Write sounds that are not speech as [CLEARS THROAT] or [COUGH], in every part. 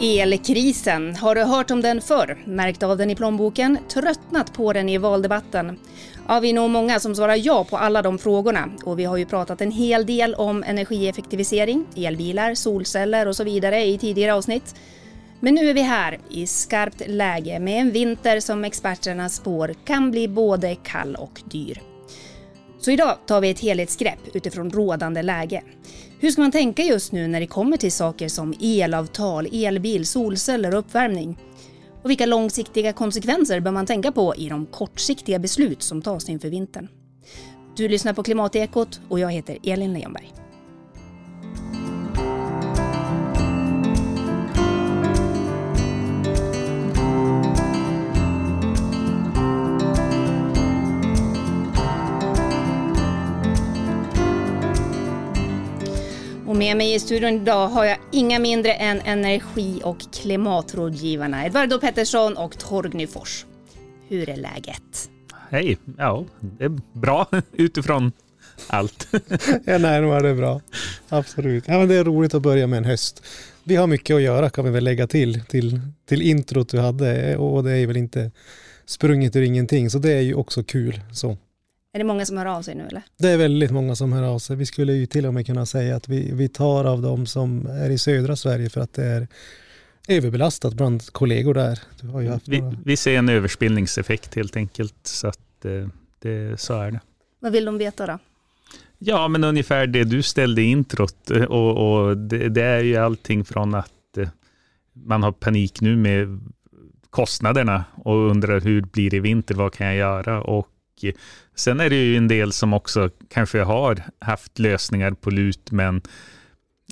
Elkrisen, har du hört om den förr? Märkt av den i plånboken? Tröttnat på den i valdebatten? Ja, vi är nog många som svarar ja på alla de frågorna och vi har ju pratat en hel del om energieffektivisering, elbilar, solceller och så vidare i tidigare avsnitt. Men nu är vi här i skarpt läge med en vinter som experterna spår kan bli både kall och dyr. Så idag tar vi ett helhetsgrepp utifrån rådande läge. Hur ska man tänka just nu när det kommer till saker som elavtal, elbil, solceller och uppvärmning? Och vilka långsiktiga konsekvenser bör man tänka på i de kortsiktiga beslut som tas inför vintern? Du lyssnar på Klimatekot och jag heter Elin Leonberg. Och med mig i studion idag har jag inga mindre än energi och klimatrådgivarna Edvardo Pettersson och Torgny Fors. Hur är läget? Hej, ja det är bra [LAUGHS] utifrån allt. [LAUGHS] ja, nej, nu är det bra. Absolut. Ja, men det är roligt att börja med en höst. Vi har mycket att göra kan vi väl lägga till, till, till introt du hade och det är väl inte sprunget ur ingenting, så det är ju också kul. Så. Är det många som hör av sig nu eller? Det är väldigt många som hör av sig. Vi skulle ju till och med kunna säga att vi, vi tar av de som är i södra Sverige för att det är överbelastat bland kollegor där. vi, vi, ser en överspillningseffekt helt enkelt. Så, att, eh, det, så är det. Vad vill de veta då? Ja, men ungefär det du ställde i introt. Eh, och, och det, det, är ju allting från att eh, man har panik nu med kostnaderna och undrar hur blir det i vinter, vad kan jag göra? Och Sen är det ju en del som också kanske har haft lösningar på LUT, men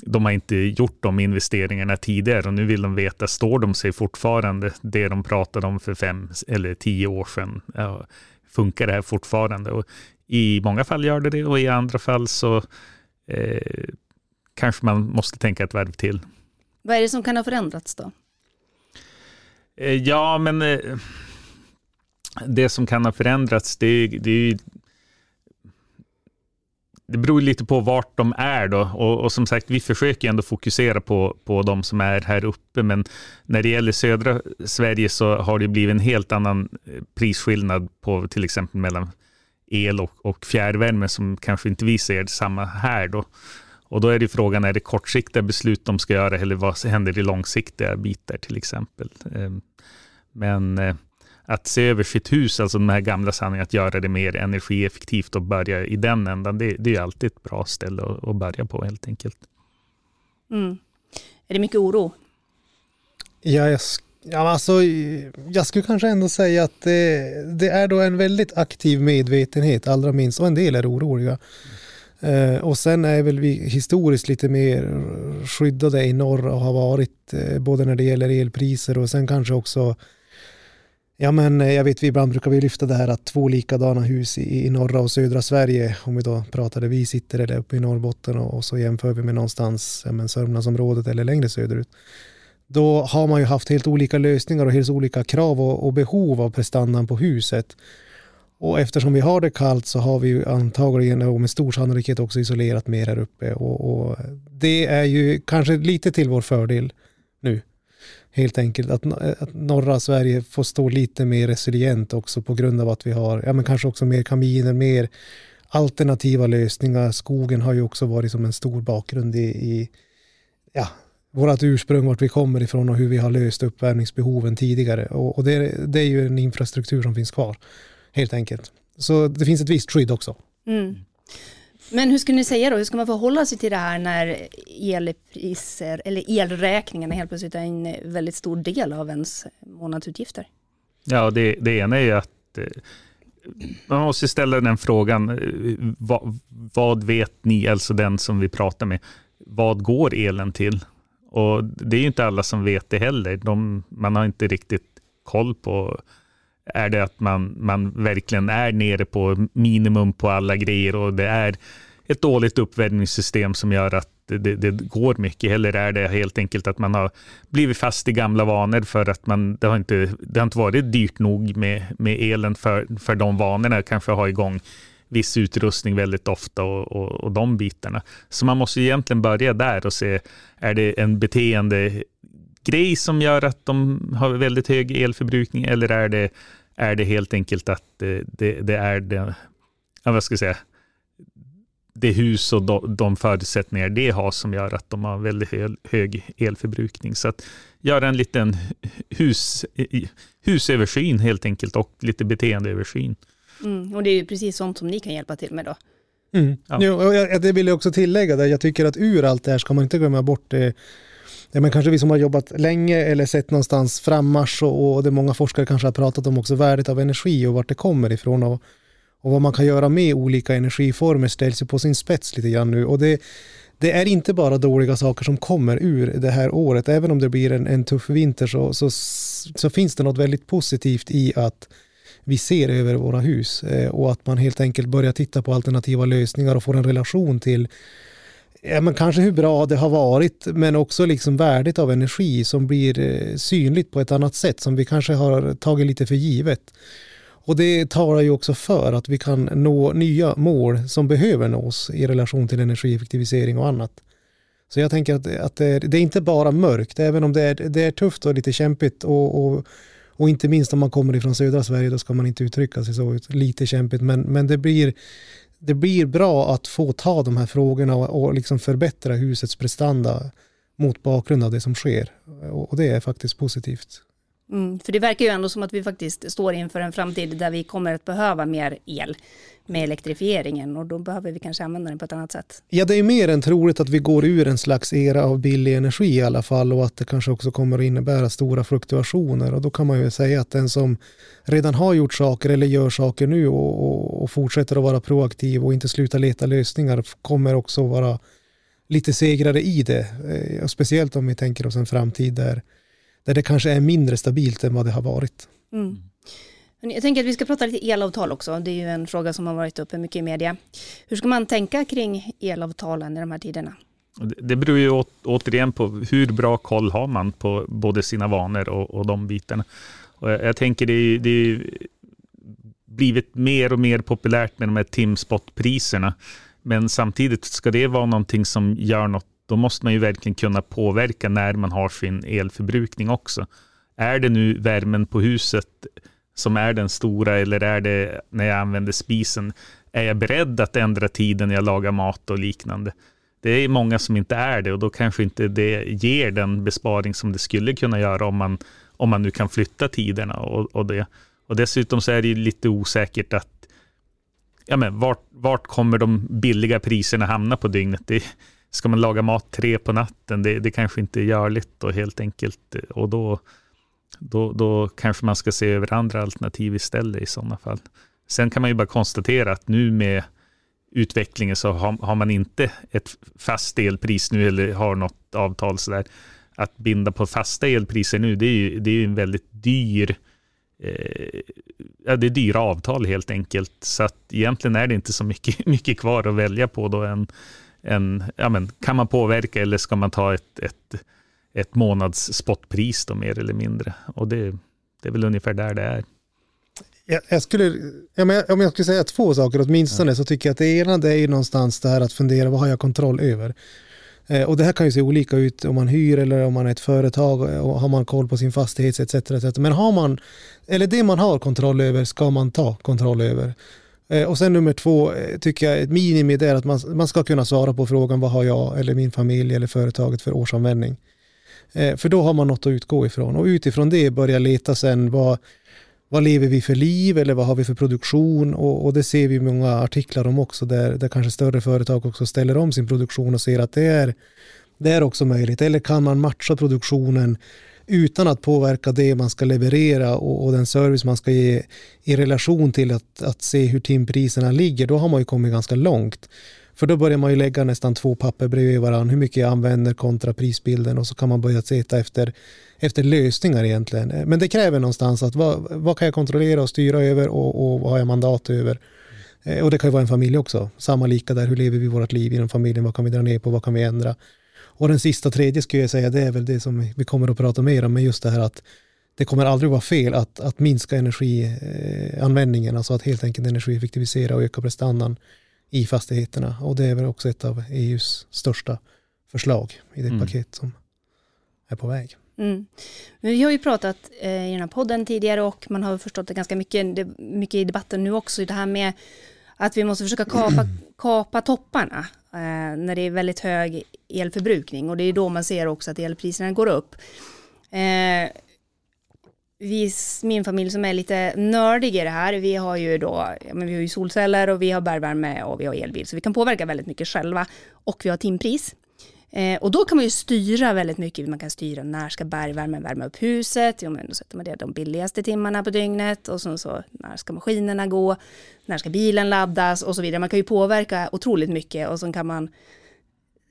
de har inte gjort de investeringarna tidigare och nu vill de veta, står de sig fortfarande, det de pratade om för fem eller tio år sedan? Ja, funkar det här fortfarande? Och I många fall gör det det och i andra fall så eh, kanske man måste tänka ett varv till. Vad är det som kan ha förändrats då? Eh, ja, men eh, det som kan ha förändrats, det, det, det beror lite på vart de är då. Och, och, som sagt, vi försöker ändå fokusera på, på de som är här uppe. Men när det gäller södra Sverige så har det blivit en helt annan eh, prisskillnad på till exempel mellan el och, och fjärrvärme som kanske inte vi ser samma här då. Och då är det frågan, är det kortsiktiga beslut de ska göra eller vad händer i långsiktiga bitar till exempel? Ehm, men eh, att se över sitt hus, alltså de här gamla sanningarna, att göra det mer energieffektivt och börja i den ändan, det, det är alltid ett bra ställe att, att börja på helt enkelt. Mm. Är det mycket oro? Ja, jag, ja, alltså, jag skulle kanske ändå säga att det, det, är då en väldigt aktiv medvetenhet, allra minst, och en del är oroliga. Uh, och sen är väl vi historiskt lite mer skyddade i norr och har varit uh, både när det gäller elpriser och sen kanske också Ja men eh, jag vet vi ibland brukar vi lyfta det här att två likadana hus i, i norra och södra Sverige, om vi då pratar där vi sitter eller uppe i Norrbotten och, och så jämför vi med någonstans, ja men Sörmlandsområdet eller längre söderut. Då har man ju haft helt olika lösningar och helt olika krav och, och behov av prestandan på huset. Och eftersom vi har det kallt så har vi ju antagligen och med stor sannolikhet också isolerat mer här uppe. Och, och det är ju kanske lite till vår fördel helt enkelt att, att norra Sverige får stå lite mer resilient också på grund av att vi har, ja men kanske också mer kaminer, mer alternativa lösningar. Skogen har ju också varit som en stor bakgrund i, i ja, vårt ursprung, vart vi kommer ifrån och hur vi har löst uppvärmningsbehoven tidigare. Och, och det, det, är ju en infrastruktur som finns kvar, helt enkelt. Så det finns ett visst skydd också. Mm. Men hur skulle ni säga då, hur ska man förhålla sig till det här när elpriser eller elräkningarna helt plötsligt är en väldigt stor del av ens månadsutgifter? Ja, det, det ena är ju att eh, man måste ställa den frågan, eh, vad, vad, vet ni, alltså den som vi pratar med, vad går elen till? Och det är ju inte alla som vet det heller. De, man har inte riktigt koll på är det att man, man verkligen är nere på minimum på alla grejer och det är ett dåligt uppvärmningssystem som gör att det, det, går mycket, eller är det helt enkelt att man har blivit fast i gamla vanor för att man, det, har inte, det har inte varit dyrt nog med, med elen för, för de vanorna, kanske ha igång viss utrustning väldigt ofta och, och, och de bitarna. Så man måste egentligen börja där och se, är det en beteende grej som gör att de har väldigt hög elförbrukning eller är det, är det helt enkelt att det, det, det är det, ja, vad ska jag säga, det hus och de, de förutsättningar det har som gör att de har väldigt hög, elförbrukning. Så att göra en liten hus, husöversyn helt enkelt och lite beteendeöversyn. Mm, och det är ju precis sånt som ni kan hjälpa till med då. Mm. Ja. Jo, och jag, det vill jag också tillägga, där. jag tycker att ur allt det här ska man inte glömma bort det Ja, men kanske vi som har jobbat länge eller sett någonstans frammarsch och, och det många forskare kanske har pratat om också värdet av energi och vart det kommer ifrån och, och vad man kan göra med olika energiformer ställs ju på sin spets lite grann nu och det, det är inte bara dåliga saker som kommer ur det här året. Även om det blir en, en tuff vinter så, så, så, finns det något väldigt positivt i att vi ser över våra hus eh, och att man helt enkelt börjar titta på alternativa lösningar och får en relation till ja, men kanske hur bra det har varit men också liksom värdet av energi som blir eh, synligt på ett annat sätt som vi kanske har tagit lite för givet. Och det talar ju också för att vi kan nå nya mål som behöver nås i relation till energieffektivisering och annat. Så jag tänker att, att det, är, det, är, inte bara mörkt, även om det är, det är tufft och lite kämpigt och, och, och, inte minst om man kommer ifrån södra Sverige, då ska man inte uttrycka sig så, lite kämpigt, men, men det, blir, det blir bra att få ta de här frågorna och, och liksom förbättra husets prestanda mot bakgrund av det som sker. Och, och det är faktiskt positivt. Mm, för det verkar ju ändå som att vi faktiskt står inför en framtid där vi kommer att behöva mer el med elektrifieringen och då behöver vi kanske använda den på ett annat sätt. Ja, det är mer än troligt att vi går ur en slags era av billig energi i alla fall och att det kanske också kommer att innebära stora fluktuationer och då kan man ju säga att den som redan har gjort saker eller gör saker nu och, och, och fortsätter att vara proaktiv och inte sluta leta lösningar kommer också vara lite segrare i det. Eh, speciellt om vi tänker oss en framtid där där det kanske är mindre stabilt än vad det har varit. Mm. Jag tänker att vi ska prata lite elavtal också. Det är ju en fråga som har varit uppe mycket i media. Hur ska man tänka kring elavtalen i de här tiderna? Det beror ju återigen på hur bra koll har man på både sina vanor och, och de bitarna. Och jag, jag tänker det är, det är blivit mer och mer populärt med de här timspotpriserna. Men samtidigt ska det vara någonting som gör något då måste man ju verkligen kunna påverka när man har sin elförbrukning också. Är det nu värmen på huset som är den stora eller är det när jag använder spisen? Är jag beredd att ändra tiden när jag lagar mat och liknande? Det är många som inte är det och då kanske inte det ger den besparing som det skulle kunna göra om man, om man nu kan flytta tiderna och, och det. Och dessutom så är det lite osäkert att ja men, vart, vart kommer de billiga priserna hamna på dygnet? Det, ska man laga mat tre på natten, det, det kanske inte är görligt och helt enkelt. Och då, då, då kanske man ska se över andra alternativ istället i sådana fall. Sen kan man ju bara konstatera att nu med utvecklingen så har, har man inte ett fast elpris nu eller har något avtal sådär. Att binda på fasta elpriser nu, det är ju, det är en väldigt dyr eh, ja, det är dyra avtal helt enkelt. Så att egentligen är det inte så mycket, [LAUGHS] mycket kvar att välja på då än, en, ja men, kan man påverka eller ska man ta ett, ett, ett månads spotpris då mer eller mindre? Och det, det är väl ungefär där det är. Jag, jag skulle, ja, men om jag skulle säga två saker åtminstone ja. så tycker jag att det ena det är ju någonstans det här att fundera vad har jag kontroll över? Eh, och det här kan ju se olika ut om man hyr eller om man är ett företag och har man koll på sin fastighet etc. etc. Men har man, eller det man har kontroll över ska man ta kontroll över. Eh, och sen nummer två eh, tycker jag ett minimi är att man, man ska kunna svara på frågan vad har jag eller min familj eller företaget för årsanvändning. Eh, för då har man något att utgå ifrån och utifrån det börja leta sen vad, vad lever vi för liv eller vad har vi för produktion och, och det ser vi många artiklar om också där, där kanske större företag också ställer om sin produktion och ser att det är, det är också möjligt. Eller kan man matcha produktionen utan att påverka det man ska leverera och, och, den service man ska ge i relation till att, att se hur timpriserna ligger, då har man ju kommit ganska långt. För då börjar man ju lägga nästan två papper bredvid varandra, hur mycket jag använder kontra prisbilden och så kan man börja leta efter, efter lösningar egentligen. Men det kräver någonstans att vad, vad kan jag kontrollera och styra över och, och vad har jag mandat över? Eh, och det kan ju vara en familj också. Samma lika där, hur lever vi vårt liv inom familjen? Vad kan vi dra ner på? Vad kan vi ändra? Och den sista tredje skulle jag säga, det är väl det som vi kommer att prata mer om, men just det här att det kommer aldrig vara fel att, att minska energianvändningen, alltså att helt enkelt energieffektivisera och öka prestandan i fastigheterna. Och det är väl också ett av EUs största förslag i det mm. paket som är på väg. Mm. vi har ju pratat eh, i den här podden tidigare och man har förstått det ganska mycket, det, mycket i debatten nu också, det här med att vi måste försöka kapa, [CLEARS THROAT] kapa topparna Eh, när det är väldigt hög elförbrukning och det är då man ser också att elpriserna går upp. Eh, vi, min familj som är lite nördig i det här, vi har ju då, men vi har ju solceller och vi har bergvärme och vi har elbil, så vi kan påverka väldigt mycket själva och vi har timpris. Eh, och då kan man ju styra väldigt mycket. Man kan styra när ska bergvärmen värma upp huset. Jo, men då sätter man det de billigaste timmarna på dygnet. Och sen så när ska maskinerna gå? När ska bilen laddas? Och så vidare. Man kan ju påverka otroligt mycket. Och sen kan man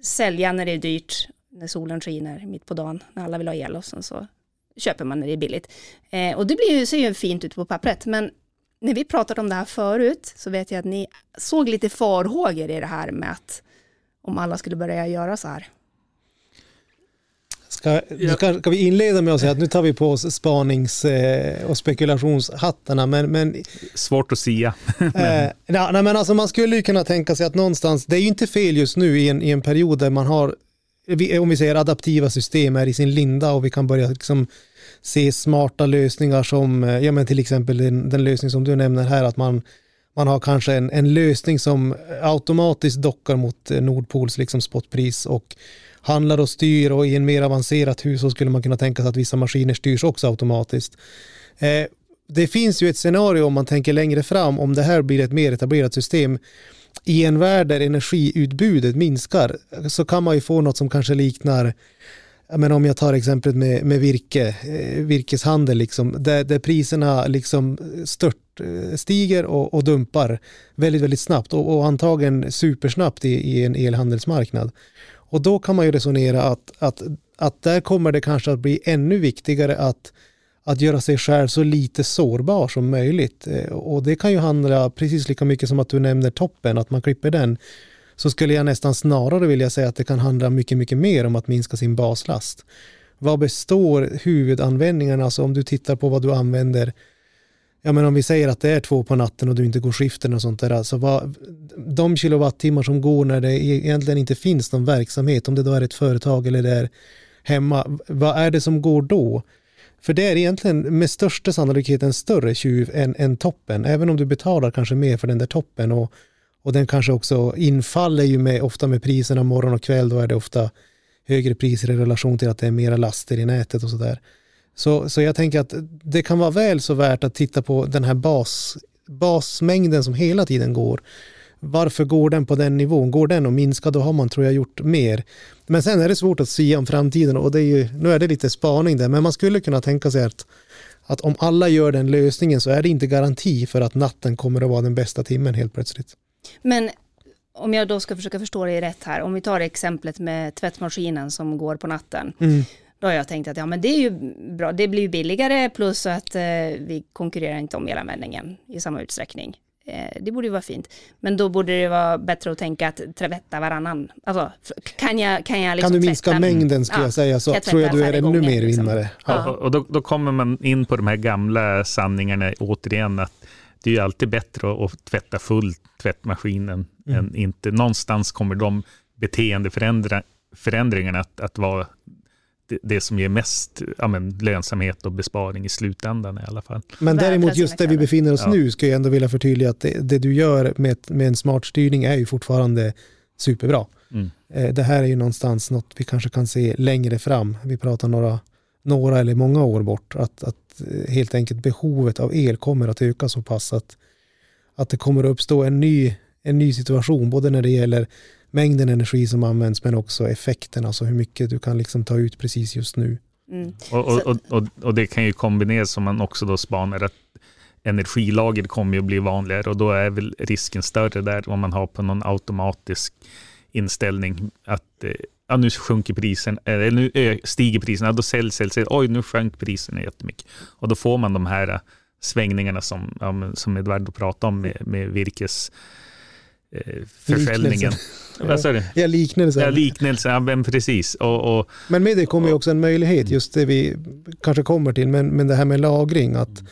sälja när det är dyrt. När solen skiner mitt på dagen. När alla vill ha el. Och sen så köper man när det är billigt. Eh, och det blir ju, ser ju fint ut på pappret. Men när vi pratade om det här förut så vet jag att ni såg lite farhågor i det här med att om alla skulle börja göra så här. Ska, ska, ska, vi inleda med att säga att nu tar vi på oss spanings eh, och spekulationshattarna, men, men Svårt att sia. eh, nej, men alltså man skulle ju kunna tänka sig att någonstans, det är ju inte fel just nu i en, i en period där man har, om vi säger adaptiva system är i sin linda och vi kan börja liksom se smarta lösningar som, eh, ja men till exempel den, den lösning som du nämner här, att man man har kanske en, en lösning som automatiskt dockar mot eh, Nordpols liksom spotpris och handlar och styr och i en mer avancerat hus så skulle man kunna tänka sig att vissa maskiner styrs också automatiskt. Eh, det finns ju ett scenario om man tänker längre fram om det här blir ett mer etablerat system i en värld där energiutbudet minskar så kan man ju få något som kanske liknar men om jag tar exemplet med, med virke, eh, virkeshandel, liksom, där, där priserna liksom stört eh, stiger och, och dumpar väldigt, väldigt snabbt och, och antagligen supersnabbt i, i en elhandelsmarknad. Och då kan man ju resonera att, att, att där kommer det kanske att bli ännu viktigare att, att göra sig själv så lite sårbar som möjligt. Eh, och det kan ju handla precis lika mycket som att du nämner toppen, att man klipper den så skulle jag nästan snarare vilja säga att det kan handla mycket, mycket mer om att minska sin baslast. Vad består huvudanvändningen, alltså om du tittar på vad du använder, ja men om vi säger att det är två på natten och du inte går skiften och sånt där, alltså vad, de kilowattimmar som går när det e- egentligen inte finns någon verksamhet, om det då är ett företag eller det är hemma, vad är det som går då? För det är egentligen med största sannolikhet en större tjuv än, än toppen, även om du betalar kanske mer för den där toppen och och den kanske också infaller ju med, ofta med priserna morgon och kväll, då är det ofta högre priser i relation till att det är mera laster i nätet och sådär. Så, så jag tänker att det kan vara väl så värt att titta på den här bas, basmängden som hela tiden går. Varför går den på den nivån? Går den att minska då har man tror jag gjort mer. Men sen är det svårt att säga om framtiden och det är ju, nu är det lite spaning där, men man skulle kunna tänka sig att, att om alla gör den lösningen så är det inte garanti för att natten kommer att vara den bästa timmen helt plötsligt. Men om jag då ska försöka förstå det rätt här, om vi tar exemplet med tvättmaskinen som går på natten. Mm. Då har jag tänkt att ja, men det är ju bra, det blir ju billigare plus att eh, vi konkurrerar inte om elanvändningen i samma utsträckning. Eh, det borde ju vara fint. Men då borde det vara bättre att tänka att tvätta varannan. Alltså, kan jag, kan jag liksom Kan du minska tvätta? mängden skulle ja, jag säga så jag tror jag du är ännu mer liksom. vinnare. Ja. Och, och då, då, kommer man in på de här gamla sanningarna återigen att det är ju alltid bättre att tvätta full tvättmaskinen mm. än inte. Någonstans kommer de beteendeförändringarna att, att vara det, som ger mest ja, men, lönsamhet och besparing i slutändan i alla fall. Men däremot just där vi befinner oss ja. nu ska jag ändå vilja förtydliga att det, det, du gör med, med en smart styrning är ju fortfarande superbra. Mm. Eh, det här är ju någonstans något vi kanske kan se längre fram. Vi pratar några, några eller många år bort. Att, att helt enkelt behovet av el kommer att öka så pass att, att det kommer att uppstå en ny, en ny situation, både när det gäller mängden energi som används men också effekten, alltså hur mycket du kan liksom ta ut precis just nu. Mm. Och, och, och, och, det kan ju kombineras om man också då spanar att energilager kommer ju att bli vanligare och då är väl risken större där om man har på någon automatisk inställning att eh, ja, nu sjunker prisen, eller nu stiger priserna, då säljs, säljs, oj nu sjönk priserna jättemycket. Och då får man de här svängningarna som, ja, som Edvardo pratade om med, med virkes eh, försäljningen. [LAUGHS] Vad sa du? Ja, liknelse. Ja, liknelse, ja, men precis. Och, och, men med det kommer ju också en möjlighet, just det vi kanske kommer till, men, men det här med lagring, att,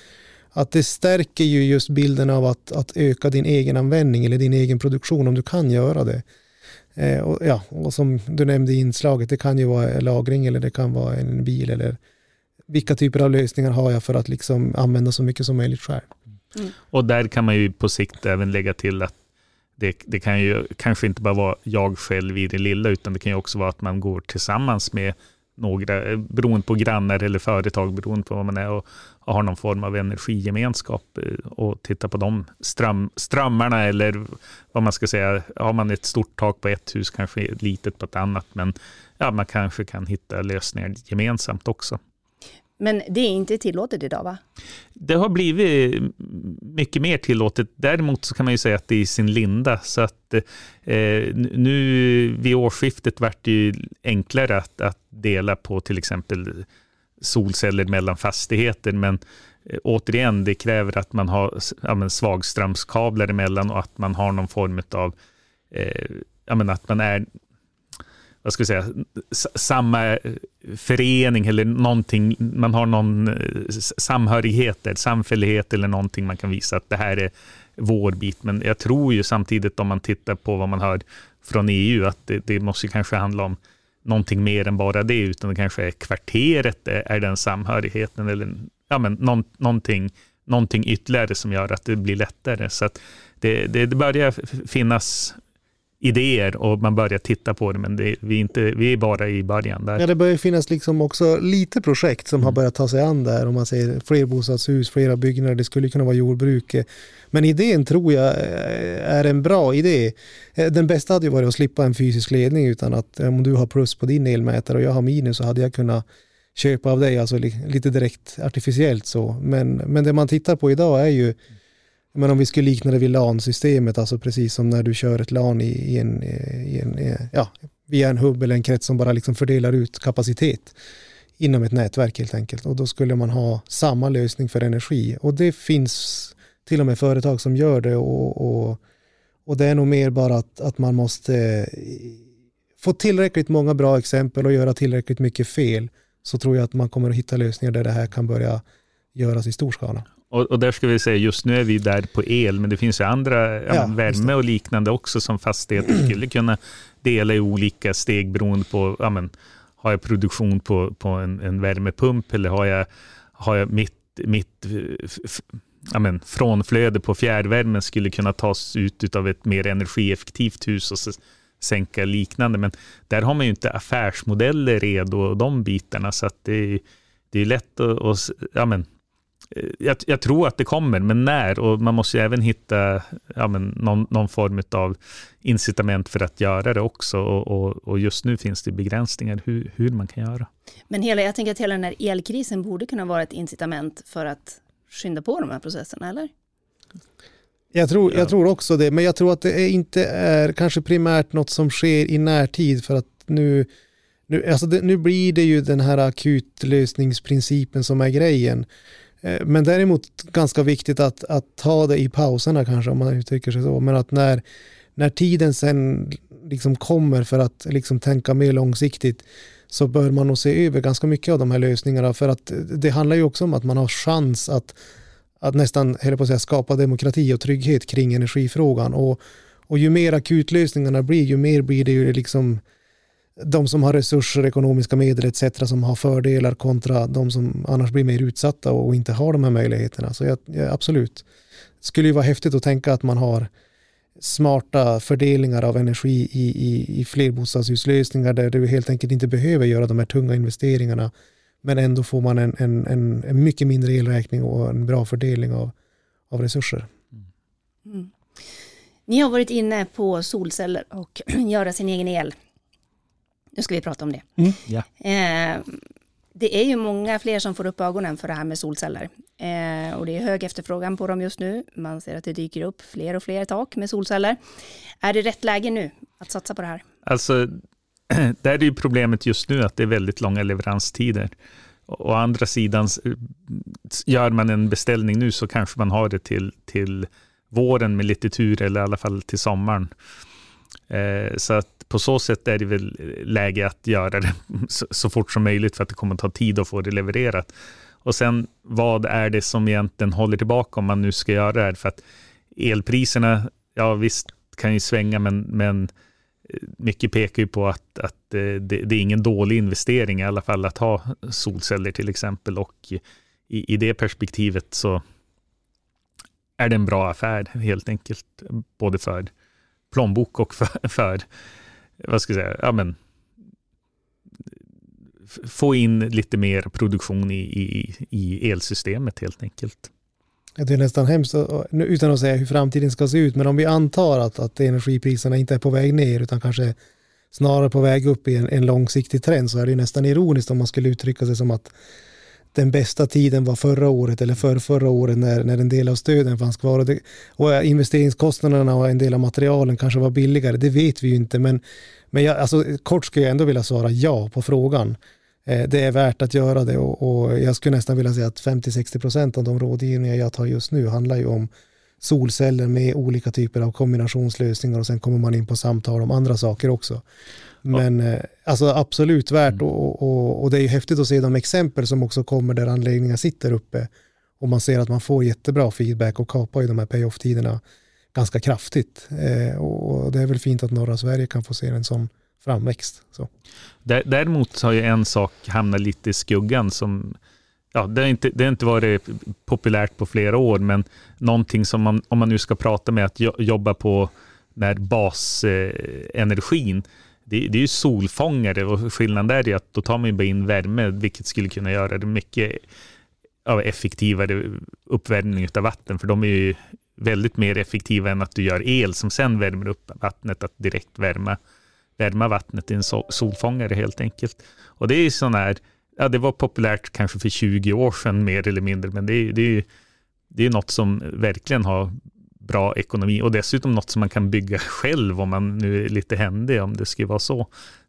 att det stärker ju just bilden av att, att öka din egen användning eller din egen produktion om du kan göra det. Eh, och, ja, och som du nämnde i inslaget, det kan ju vara lagring eller det kan vara en bil eller vilka typer av lösningar har jag för att liksom använda så mycket som möjligt själv. Mm. Och där kan man ju på sikt även lägga till att det, det, kan ju kanske inte bara vara jag själv i det lilla, utan det kan ju också vara att man går tillsammans med några, eh, beroende på grannar eller företag, beroende på vad man är, och, och har någon form av energigemenskap eh, och tittar på de ström, strömmarna eller vad man ska säga, har man ett stort tak på ett hus, kanske litet på ett annat, men ja, man kanske kan hitta lösningar gemensamt också. Men det är inte tillåtet idag va? Det har blivit mycket mer tillåtet. Däremot så kan man ju säga att det är i sin linda. Så att eh, nu vid årsskiftet vart det ju enklare att, att dela på till exempel solceller mellan fastigheter. Men eh, återigen, det kräver att man har ja, svagströmskablar emellan och att man har någon form av eh, ja, att man är vad ska vi säga, samma eh, förening eller någonting, man har någon eh, samhörighet, samfällighet eller någonting man kan visa att det här är vår bit. Men jag tror ju samtidigt om man tittar på vad man hör från EU att det, det måste kanske handla om någonting mer än bara det, utan det kanske är kvarteret, är den samhörigheten eller ja, men någon, någonting, någonting ytterligare som gör att det blir lättare. Så det, det, det börjar finnas idéer och man börjar titta på det, men det, vi, är inte, vi är bara i början. Där. Ja, det börjar finnas liksom också lite projekt som mm. har börjat ta sig an där, om man säger fler bostadshus, flera byggnader, det skulle kunna vara jordbruk. Men idén tror jag eh, är en bra idé. Eh, den bästa hade ju varit att slippa en fysisk ledning, utan att om du har plus på din elmätare och jag har minus så hade jag kunnat köpa av dig, alltså lite direkt artificiellt så. Men, men det man tittar på idag är ju men om vi skulle likna det vid LAN-systemet, alltså precis som när du kör ett LAN i, i, en, i en, ja, via en hubb eller en krets som bara liksom fördelar ut kapacitet inom ett nätverk helt enkelt. Och då skulle man ha samma lösning för energi. Och det finns till och med företag som gör det och, och, och det är nog mer bara att, att man måste eh, få tillräckligt många bra exempel och göra tillräckligt mycket fel så tror jag att man kommer att hitta lösningar där det här kan börja göras i stor skala. Och, och, där ska vi säga, just nu är vi där på el, men det finns ju andra, ja, värme och liknande också som fastigheter [CLEARS THROAT] skulle kunna dela i olika steg beroende på, ja, men, har jag produktion på, på en, en värmepump eller har jag, har jag mitt, mitt ja, men, frånflöde på fjärrvärmen skulle kunna tas ut av ett mer energieffektivt hus och sänka liknande. Men där har man ju inte affärsmodeller redo och de bitarna, så att det, det är lätt att, att ja, men, Eh, jag, jag, tror att det kommer, men när? Och man måste även hitta ja, men någon, någon, form av incitament för att göra det också. Och, och, och, just nu finns det begränsningar hur, hur man kan göra. Men hela, jag tänker att hela den här elkrisen borde kunna vara ett incitament för att skynda på de här processerna, eller? Jag tror, jag tror också det, men jag tror att det inte är kanske primärt något som sker i närtid för att nu, nu, alltså det, nu blir det ju den här akutlösningsprincipen som är grejen. Eh, men däremot ganska viktigt att, att ta det i pauserna kanske om man uttrycker sig så. Men att när, när tiden sen liksom kommer för att liksom tänka mer långsiktigt så bör man nog se över ganska mycket av de här lösningarna för att det handlar ju också om att man har chans att, att nästan, höll på att säga, skapa demokrati och trygghet kring energifrågan och, och ju mer akutlösningarna blir ju mer blir det ju liksom de som har resurser, ekonomiska medel etc. som har fördelar kontra de som annars blir mer utsatta och inte har de här möjligheterna. Så jag, jag, absolut, det skulle ju vara häftigt att tänka att man har smarta fördelningar av energi i, i, i flerbostadshuslösningar där du helt enkelt inte behöver göra de här tunga investeringarna men ändå får man en, en, en, en mycket mindre elräkning och en bra fördelning av, av resurser. Mm. mm. Ni har varit inne på solceller och [CLEARS THROAT] göra sin egen el. Nu ska vi prata om det. Mm. Ja. Eh, det är ju många fler som får upp ögonen för det här med solceller. Eh, och det är hög efterfrågan på dem just nu. Man ser att det dyker upp fler och fler tak med solceller. Är det rätt läge nu att satsa på det här? Alltså, [CLEARS THROAT] där är ju problemet just nu att det är väldigt långa leveranstider. Å andra sidan, gör man en beställning nu så kanske man har det till, till våren med lite tur eller i alla fall till sommaren. Eh, så att på så sätt är det väl läge att göra det [LAUGHS] så, så, fort som möjligt för att det kommer att ta tid att få det levererat. Och sen vad är det som egentligen håller tillbaka om man nu ska göra det här? För att elpriserna, ja visst kan ju svänga men, men eh, mycket pekar ju på att, att eh, det, det, är ingen dålig investering i alla fall att ha solceller till exempel och i, i det perspektivet så är det en bra affär helt enkelt, både för plånbok och för, för vad ska jag säga, ja men få in lite mer produktion i, i, i elsystemet helt enkelt. Det är nästan hemskt, utan att säga hur framtiden ska se ut, men om vi antar att, att energipriserna inte är på väg ner utan kanske snarare på väg upp i en, en långsiktig trend så är det nästan ironiskt om man skulle uttrycka sig som att den bästa tiden var förra året eller för förra året när, när en del av stöden fanns kvar. Och, det, och eh, investeringskostnaderna och en del av materialen kanske var billigare, det vet vi ju inte. Men, men jag, alltså, kort skulle jag ändå vilja svara ja på frågan. Eh, det är värt att göra det och, och jag skulle nästan vilja säga att 50-60% av de rådgivningar jag tar just nu handlar ju om solceller med olika typer av kombinationslösningar och sen kommer man in på samtal om andra saker också. Men ja. Eh, alltså absolut värt mm. och, och, och, det är ju häftigt att se de exempel som också kommer där anläggningar sitter uppe och man ser att man får jättebra feedback och kapar ju de här pay-off-tiderna ganska kraftigt. Eh, och det är väl fint att norra Sverige kan få se en sån framväxt. Så. Däremot har ju en sak hamnat lite i skuggan som ja, det, har inte, det har inte varit populärt på flera år, men någonting som man, om man nu ska prata med att jobba på när basenergin, eh, det, det, är ju solfångare och skillnaden där är att då tar man ju bara in värme, vilket skulle kunna göra det mycket av effektivare uppvärmning av vatten, för de är ju väldigt mer effektiva än att du gör el som sen värmer upp vattnet, att direkt värma värma vattnet i en solfångare helt enkelt. Och det är sån här, ja det var populärt kanske för 20 år sedan mer eller mindre, men det är, det är, det är något som verkligen har bra ekonomi och dessutom något som man kan bygga [LAUGHS] själv om man nu är lite händig, om det skulle vara så,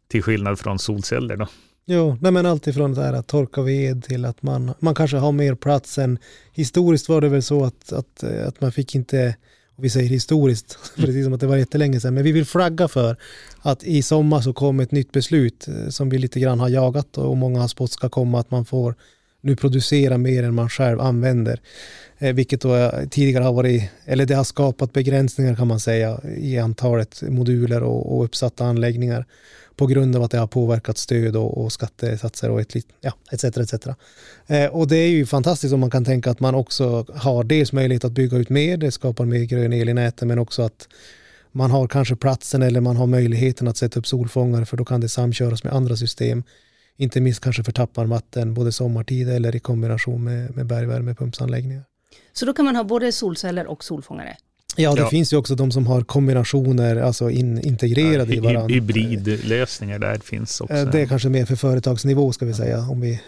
till skillnad från solceller då. Jo, nej men alltifrån så här att torka ved till att man, man kanske har mer plats än historiskt var det väl så att, att, att man fick inte och vi säger historiskt, [LAUGHS] precis som att det var jättelänge sedan, men vi vill flagga för att i sommar så kom ett nytt beslut eh, som vi lite grann har jagat och många har spått ska komma att man får nu producerar mer än man själv använder. Eh, vilket då eh, tidigare har varit, eller det har skapat begränsningar kan man säga i antalet moduler och, och uppsatta anläggningar på grund av att det har påverkat stöd och, och skattesatser och ett, ja, etc. etc. Eh, och det är ju fantastiskt om man kan tänka att man också har dels möjlighet att bygga ut mer, det skapar mer grön el i näten, men också att man har kanske platsen eller man har möjligheten att sätta upp solfångare för då kan det samköras med andra system. Inte minst kanske för tapparmatten både sommartid eller i kombination med, med bergvärmepumpsanläggningar. Så då kan man ha både solceller och solfångare? Ja, det ja. finns ju också de som har kombinationer, alltså in, integrerade ja, i varandra. Hybridlösningar där finns också. Eh, det är kanske mer för företagsnivå ska vi säga, om vi,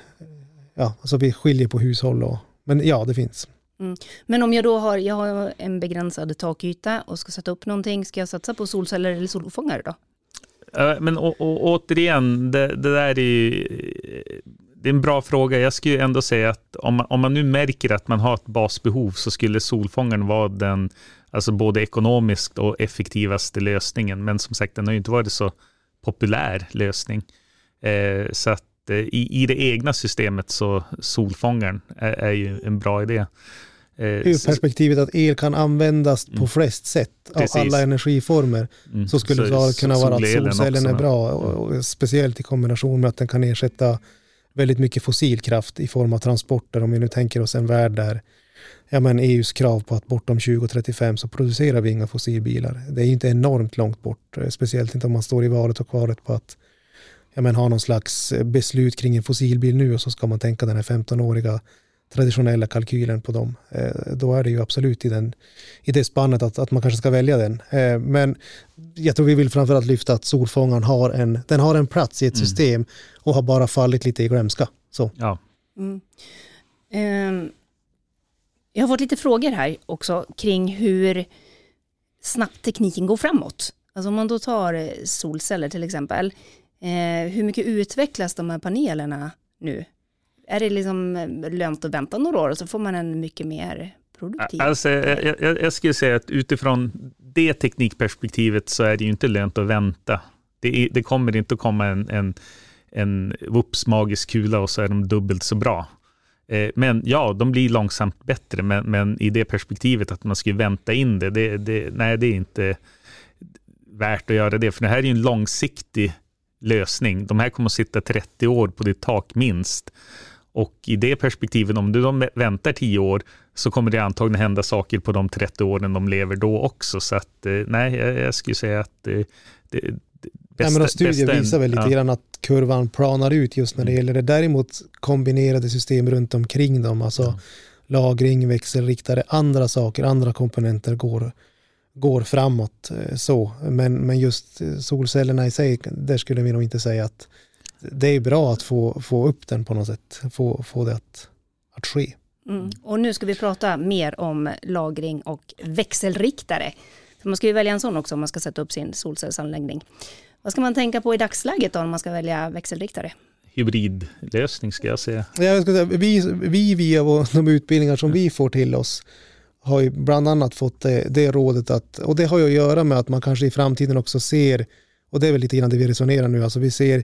ja, alltså vi skiljer på hushåll och, men ja, det finns. Mm. Men om jag då har, jag har en begränsad takyta och ska sätta upp någonting, ska jag satsa på solceller eller solfångare då? Eh, men och, och, återigen, det, det där är det är en bra fråga. Jag skulle ändå säga att om man, om man nu märker att man har ett basbehov så skulle solfångaren vara den alltså både ekonomiskt och effektivaste lösningen. Men som sagt, den har ju inte varit så populär lösning. Eh, så att eh, i, i det egna systemet så solfångaren är, är ju en bra idé. Eh, Ur perspektivet att el kan användas mm. på flest sätt Precis. av alla energiformer mm. så skulle så, det kunna vara att solcellen är bra. Och, och speciellt i kombination med att den kan ersätta väldigt mycket fossilkraft i form av transporter. Om vi nu tänker oss en värld där ja, men EUs krav på att bortom 2035 så producerar vi inga fossilbilar. Det är inte enormt långt bort, eh, speciellt inte om man står i valet och kvalet på att ja, men, ha någon slags eh, beslut kring en fossilbil nu och så ska man tänka den här 15-åriga traditionella kalkylen på dem. Eh, då är det ju absolut i, den, i det spannet att, att man kanske ska välja den. men jag tror vi vill framförallt lyfta att solfångaren har en, den har en plats i ett mm. system och har bara fallit lite i glömska. Så. Ja. Mm. Um, jag har fått lite frågor här också kring hur snabbt tekniken går framåt. Alltså om man då tar eh, solceller till exempel, eh, hur mycket utvecklas de här panelerna nu? Är det liksom eh, lönt att vänta några år och så får man en mycket mer produktiv? Alltså, jag, jag, jag skulle säga att utifrån det teknikperspektivet så är det ju inte lönt att vänta. Det, är, det kommer inte att komma en, en, en whoops magisk kula och så är de dubbelt så bra. Eh, men ja, de blir långsamt bättre, men, men i det perspektivet att man skulle vänta in det, det, det, nej, det är inte värt att göra det, för det här är ju en långsiktig lösning. De här kommer att sitta 30 år på ditt tak minst. Och i det perspektivet, om du de väntar 10 år, så kommer det antagligen hända saker på de 30 åren de lever då också. Så att, eh, nej, jag, skulle säga att eh, det, Bästa, ja, men studier visar väl lite ja. grann att kurvan planar ut just när det mm. gäller det. Däremot kombinerade system runt omkring dem, alltså ja. lagring, växelriktare, andra saker, andra komponenter går, går framåt. Eh, så. Men, men just solcellerna i sig, där skulle vi nog inte säga att det är bra att få, få upp den på något sätt, få, få det att, att ske. Mm. Och nu ska vi prata mer om lagring och växelriktare. man ska ju välja en sån också om man ska sätta upp sin solcellsanläggning. Vad ska man tänka på i dagsläget då om man ska välja växelriktare? Hybridlösning ska jag säga. Ja, jag ska säga vi, vi via [LAUGHS] de utbildningar som vi får till oss har ju bland annat fått det, det rådet att, och det har ju att göra med att man kanske i framtiden också ser, och det är väl lite grann det vi resonerar nu, alltså vi ser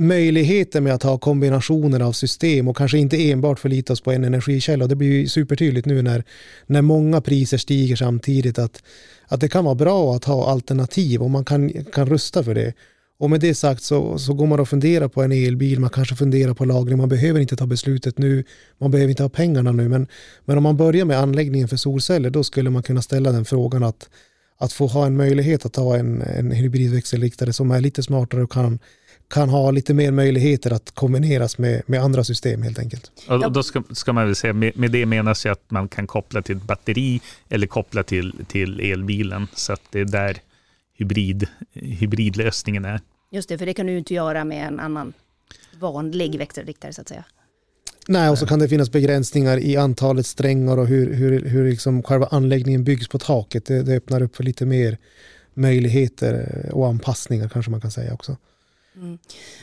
möjligheten med att ha kombinationer av system och kanske inte enbart förlita oss på en energikälla. Det blir ju supertydligt nu när, när många priser stiger samtidigt att, att det kan vara bra att ha alternativ och man kan, kan rusta för det. Och med det sagt så, så går man och funderar på en elbil, man kanske funderar på lagring, man behöver inte ta beslutet nu, man behöver inte ha pengarna nu, men, men om man börjar med anläggningen för solceller, då skulle man kunna ställa den frågan att, att få ha en möjlighet att ha en, en hybridväxelriktare som är lite smartare och kan kan ha lite mer möjligheter att kombineras med, med andra system helt enkelt. Och då ska, ska man väl säga, med, med det menas ju att man kan koppla till ett batteri eller koppla till, till elbilen. Så att det är där hybrid, hybridlösningen är. Just det, för det kan du inte göra med en annan vanlig växelriktare så att säga. Nej, och så kan det finnas begränsningar i antalet strängar och hur, hur, hur liksom själva anläggningen byggs på taket. Det, det öppnar upp för lite mer möjligheter och anpassningar kanske man kan säga också. Mm.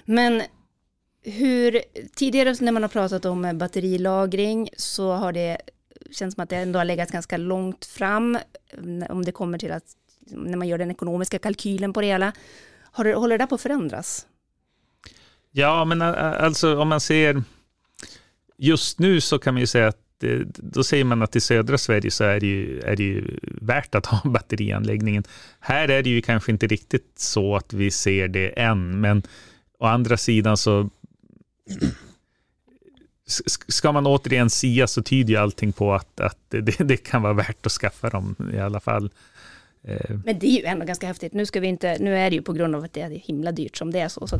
Men hur, tidigare när man har pratat om batterilagring så har det känns som att det ändå har legat ganska långt fram om det kommer till att när man gör den ekonomiska kalkylen på det hela. Har det, håller det där på att förändras? Ja, men alltså om man ser just nu så kan man ju säga att Eh, då säger man att i södra Sverige så är det, ju, är det ju värt att ha [LAUGHS] batterianläggningen. Här är det ju kanske inte riktigt så att vi ser det än, men å andra sidan så [CLEARS THROAT] ska man återigen sia så tyder ju allting på att, att det, [LAUGHS] det, kan vara värt att skaffa dem i alla fall. Eh. Men det är ju ändå ganska häftigt. Nu, ska vi inte, nu är det ju på grund av att det är himla dyrt som det är så. så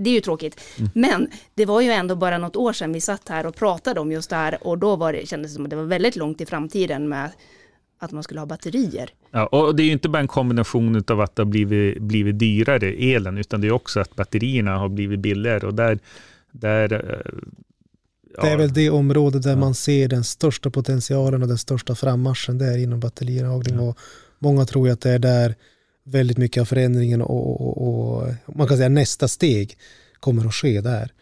det är ju tråkigt. Mm. Men det var ju ändå bara något år sedan vi satt här och pratade om just det här. Och då var det, kändes det som att det var väldigt långt i framtiden med att man skulle ha batterier. Ja, och det är ju inte bara en kombination av att det har blivit, blivit dyrare, elen, utan det är också att batterierna har blivit billigare. Och där, där ja. Det är väl det område där ja. man ser den största potentialen och den största frammarschen, det är inom batterilagring. Ja. Och Många tror att det är där väldigt mycket av förändringen och, och, och, man kan säga nästa steg kommer att ske där.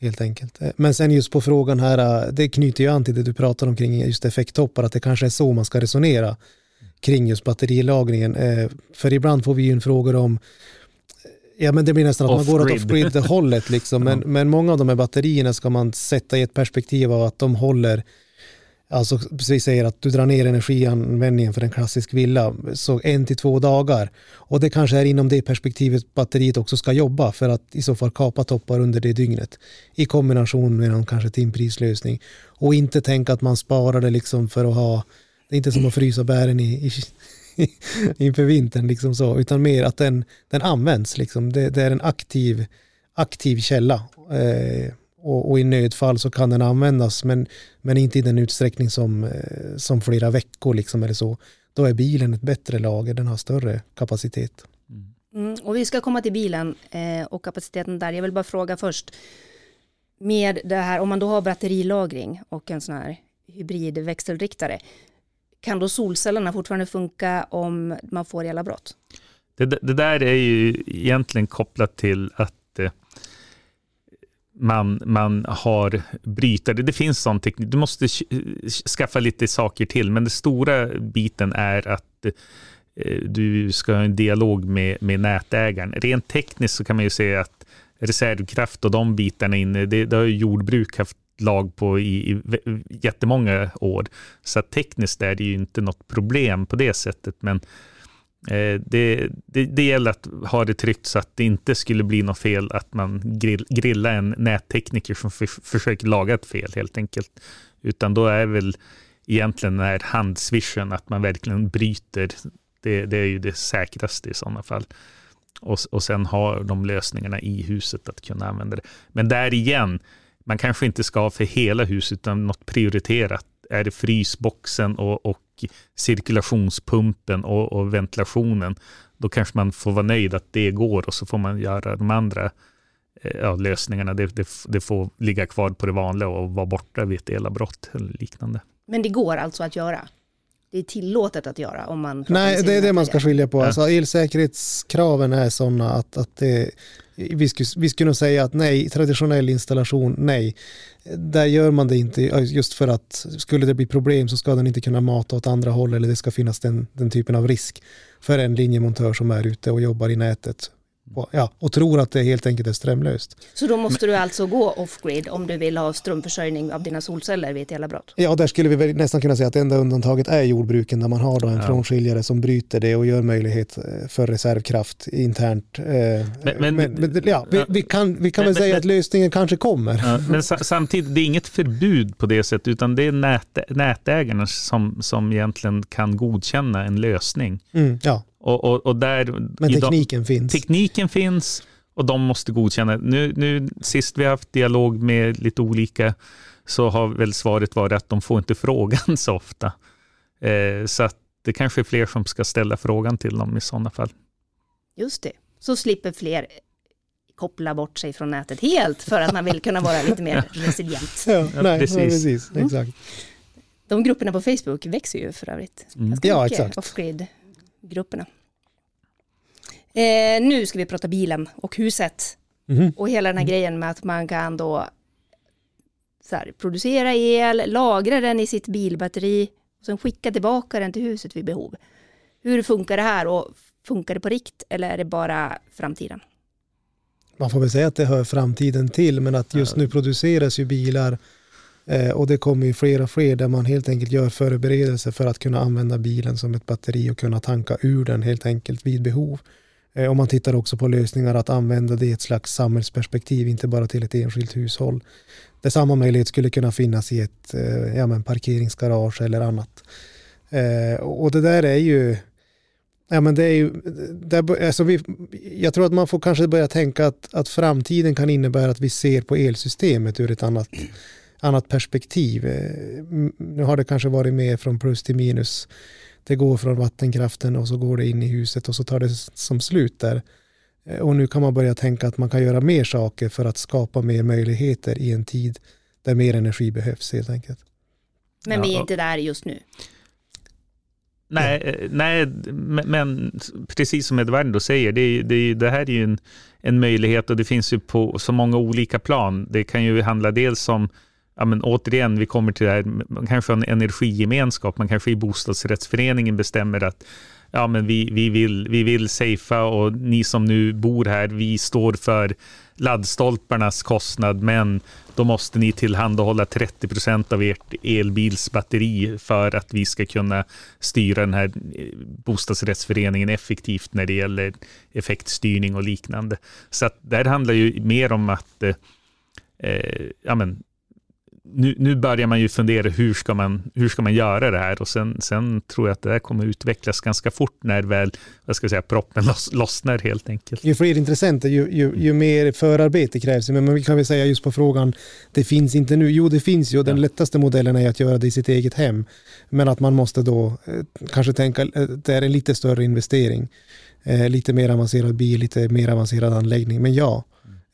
Helt enkelt. Men sen just på frågan här, det knyter ju an till det du pratar om kring just effekttoppar, att det kanske är så man ska resonera kring just batterilagringen. Eh, för ibland får vi ju en fråga om Ja men det blir nästan att man går åt off-grid hållet liksom. [LAUGHS] Men, men många av de här batterierna ska man sätta i ett perspektiv av att de håller Alltså vi säger att du drar ner energianvändningen för en klassisk villa så en till två dagar. Och det kanske är inom det perspektivet batteriet också ska jobba för att i så fall kapa toppar under det dygnet. I kombination med någon kanske timprislösning. Och inte tänka att man sparar det liksom för att ha, det är inte som att frysa bären i, i [LAUGHS] inför vintern liksom så, utan mer att den, den används liksom. Det, det är en aktiv, aktiv källa. Eh, och, och, i nödfall så kan den användas men, men inte i den utsträckning som, eh, som flera veckor liksom eller så. Då är bilen ett bättre lager, den har större kapacitet. Mm, och vi ska komma till bilen eh, och kapaciteten där. Jag vill bara fråga först, med det här, om man då har batterilagring och en sån här hybridväxelriktare, kan då solcellerna fortfarande funka om man får elavbrott? Det, det där är ju egentligen kopplat till att eh, man, man har brytare. Det finns sån teknik. Du måste skaffa lite saker till, men den stora biten är att eh, du ska ha en dialog med, med nätägaren. Rent tekniskt så kan man ju säga att reservkraft och de bitarna inne, det, det har jordbruk haft lag på i, i jättemånga år. Så tekniskt är det ju inte något problem på det sättet, men Eh, Eh, det, det, det, gäller att ha det tryggt så att det inte skulle bli något fel att man grill, grillar en nättekniker som för, försöker laga ett fel helt enkelt. Utan då är väl egentligen den här handsvischen att man verkligen bryter. Det, det är ju det säkraste i sådana fall. Och, och sen har de lösningarna i huset att kunna använda det. Men där igen, man kanske inte ska ha för hela huset utan något prioriterat. Är det frysboxen och, och cirkulationspumpen och, och, ventilationen, då kanske man får vara nöjd att det går och så får man göra de andra eh, ja, lösningarna. Det, det, det, får ligga kvar på det vanliga och vara borta vid ett elavbrott eller liknande. Men det går alltså att göra? Det är tillåtet att göra om man... Nej, det är det man ska skilja på. Ja. Alltså, elsäkerhetskraven är sådana att, att det, vi, skulle, vi skulle nog säga att nej, traditionell installation, nej. Där gör man det inte just för att skulle det bli problem så ska den inte kunna mata åt andra håll eller det ska finnas den, den typen av risk för en linjemontör som är ute och jobbar i nätet ja, och tror att det helt enkelt är strömlöst. Så då måste du alltså gå off-grid om du vill ha strömförsörjning av dina solceller vid ett elavbrott? Ja, där skulle vi nästan kunna säga att det enda undantaget är jordbruken där man har då en ja. frånskiljare som bryter det och gör möjlighet eh, för reservkraft internt. Eh, men, men, men ja, vi, vi, kan, vi kan men, väl säga att lösningen kanske kommer. Ja, men samtidigt, det är inget förbud på det sättet utan det är nät, nätägarna som, som egentligen kan godkänna en lösning. Mm, ja. Och, och, och där, Men tekniken idag, finns. Tekniken finns och de måste godkänna. Nu, nu sist vi har haft dialog med lite olika så har väl svaret varit att de får inte [LAUGHS] frågan så ofta. Eh, så att det kanske är fler som ska ställa frågan till dem i sådana fall. Just det, så slipper fler koppla bort sig från nätet helt för att man vill kunna vara lite mer [LAUGHS] resilient. Ja, nej, precis. Nej, precis. Mm. Exakt. De grupperna på Facebook växer ju för övrigt. Mm. Ja, exakt. Off-grid grupperna. Eh, nu ska vi prata bilen och huset. Mm. Och hela den här mm. grejen med att man kan då här, producera el, lagra den i sitt bilbatteri och sen skicka tillbaka den till huset vid behov. Hur funkar det här och funkar det på rikt eller är det bara framtiden? Man får väl säga att det hör framtiden till men att just nu produceras ju bilar Eh, och det kommer ju fler och fler där man helt enkelt gör förberedelser för att kunna använda bilen som ett batteri och kunna tanka ur den helt enkelt vid behov. Om och man tittar också på lösningar att använda det i ett slags samhällsperspektiv, inte bara till ett enskilt hushåll. Där samma möjlighet skulle kunna finnas i ett eh, ja, men parkeringsgarage eller annat. Eh, och det där är ju Ja, men det är ju, där, alltså vi, jag tror att man får kanske börja tänka att, att framtiden kan innebära att vi ser på elsystemet ur ett annat annat perspektiv. Nu har det kanske varit mer från plus till minus. Det går från vattenkraften och så går det in i huset och så tar det som slut där. Eh, och nu kan man börja tänka att man kan göra mer saker för att skapa mer möjligheter i en tid där mer energi behövs helt enkelt. Men vi är inte där just nu. Nej, eh, nej men precis som Edvardo säger, det, det, det här är ju en, en möjlighet och det finns ju på så många olika plan. Det kan ju handla dels om ja, men återigen, vi kommer till det här, man kanske har en energigemenskap, man kanske i bostadsrättsföreningen bestämmer att ja, men vi, vi, vill, vi vill safea och ni som nu bor här, vi står för laddstolparnas kostnad, men då måste ni tillhandahålla 30 procent av ert elbilsbatteri för att vi ska kunna styra den här eh, bostadsrättsföreningen effektivt när det gäller effektstyrning och liknande. Så att det här handlar ju mer om att eh, eh ja, men, nu, nu börjar man ju fundera hur ska man, hur ska man göra det här och sen, sen tror jag att det här kommer utvecklas ganska fort när väl, vad ska jag säga, proppen loss, lossnar helt enkelt. Ju fler intressenter, ju, ju, ju mer förarbete krävs. Men vi kan väl säga just på frågan, det finns inte nu. Jo, det finns ju. Den ja. lättaste modellen är att göra det i sitt eget hem. Men att man måste då eh, kanske tänka, eh, det är en lite större investering. Eh, lite mer avancerad bil, lite mer avancerad anläggning. Men ja,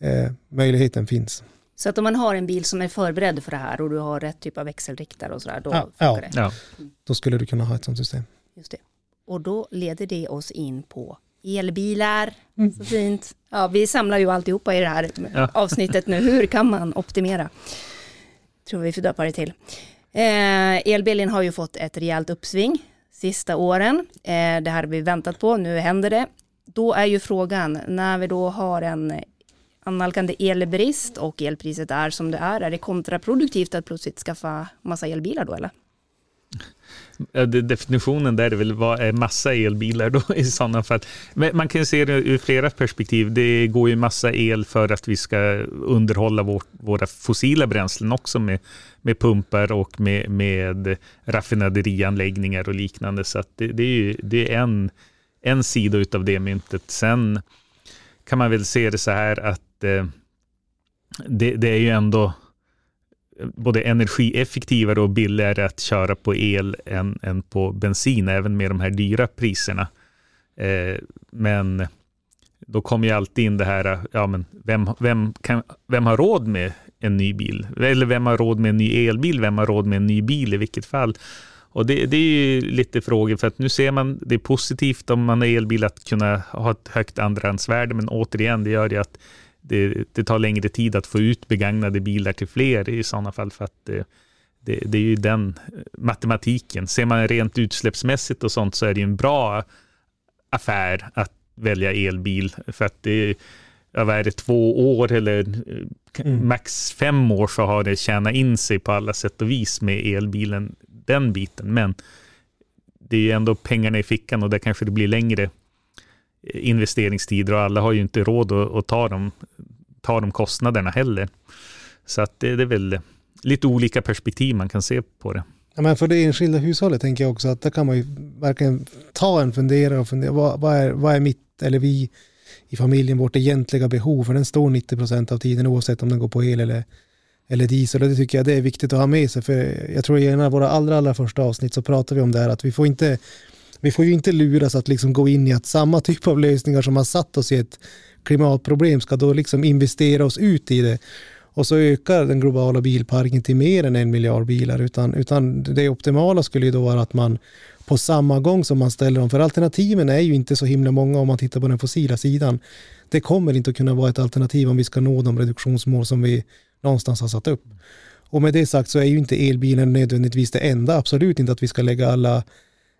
eh, möjligheten finns. Så att om man har en bil som är förberedd för det här och du har rätt typ av växelriktare och sådär, då ja, funkar det. Ja. Då skulle du kunna ha ett sådant system. Just det. Och då leder det oss in på elbilar, mm. så fint. Ja, vi samlar ju alltihopa i det här ja. [LAUGHS] avsnittet nu. Hur kan man optimera? Tror vi får döpa det till. Eh, elbilen har ju fått ett rejält uppsving sista åren. Eh, det här har vi väntat på, nu händer det. Då är ju frågan, när vi då har en annalkande elbrist och elpriset är som det är, är det kontraproduktivt att plötsligt skaffa massa elbilar då eller? definitionen där är väl vad är massa elbilar då i sådana fall. Men man kan se det ur flera perspektiv. Det går ju massa el för att vi ska underhålla vår, våra fossila bränslen också med, med pumpar och med, med raffinaderianläggningar och liknande. Så det, det, är ju det är en, en sida av det myntet. Sen kan man väl se det så här att eh, det, det är ju ändå både energieffektivare och billigare att köra på el än, än på bensin, även med de här dyra priserna. Eh, men då kommer ju alltid in det här, ja men vem, vem, kan, vem har råd med en ny bil? Eller vem har råd med en ny elbil? Vem har råd med en ny bil i vilket fall? Och det, det är ju lite frågor, för att nu ser man det är positivt om man har elbil att kunna ha ett högt andrahandsvärde, men återigen, det gör ju att det, det, tar längre tid att få ut begagnade bilar till fler i sådana fall för att det, det, är ju den matematiken. Ser man rent utsläppsmässigt och sånt så är det ju en bra affär att välja elbil för att det ja, vad är det, två år eller mm. max fem år så har det tjänat in sig på alla sätt och vis med elbilen, den biten. Men det är ju ändå pengarna i fickan och där kanske det blir längre investeringstider och alla har ju inte råd att, att ta, de, ta de kostnaderna heller. Så att det, det är väl lite olika perspektiv man kan se på det. Ja, men för det enskilda hushållet tänker jag också att där kan man ju verkligen ta en funderare och fundera vad, vad, är, vad är mitt eller vi i familjen vårt egentliga behov? För den står 90 procent av tiden oavsett om den går på el eller, eller diesel. Och det tycker jag det är viktigt att ha med sig. För jag tror i en av våra allra, allra första avsnitt så pratar vi om det här att vi får inte vi får ju inte luras att liksom gå in i att samma typ av lösningar som har satt oss i ett klimatproblem ska då liksom investera oss ut i det. Och så ökar den globala bilparken till mer än en miljard bilar. Utan, utan det optimala skulle ju då vara att man på samma gång som man ställer dem, för alternativen är ju inte så himla många om man tittar på den fossila sidan. Det kommer inte att kunna vara ett alternativ om vi ska nå de reduktionsmål som vi någonstans har satt upp. Och med det sagt så är ju inte elbilen nödvändigtvis det enda, absolut inte att vi ska lägga alla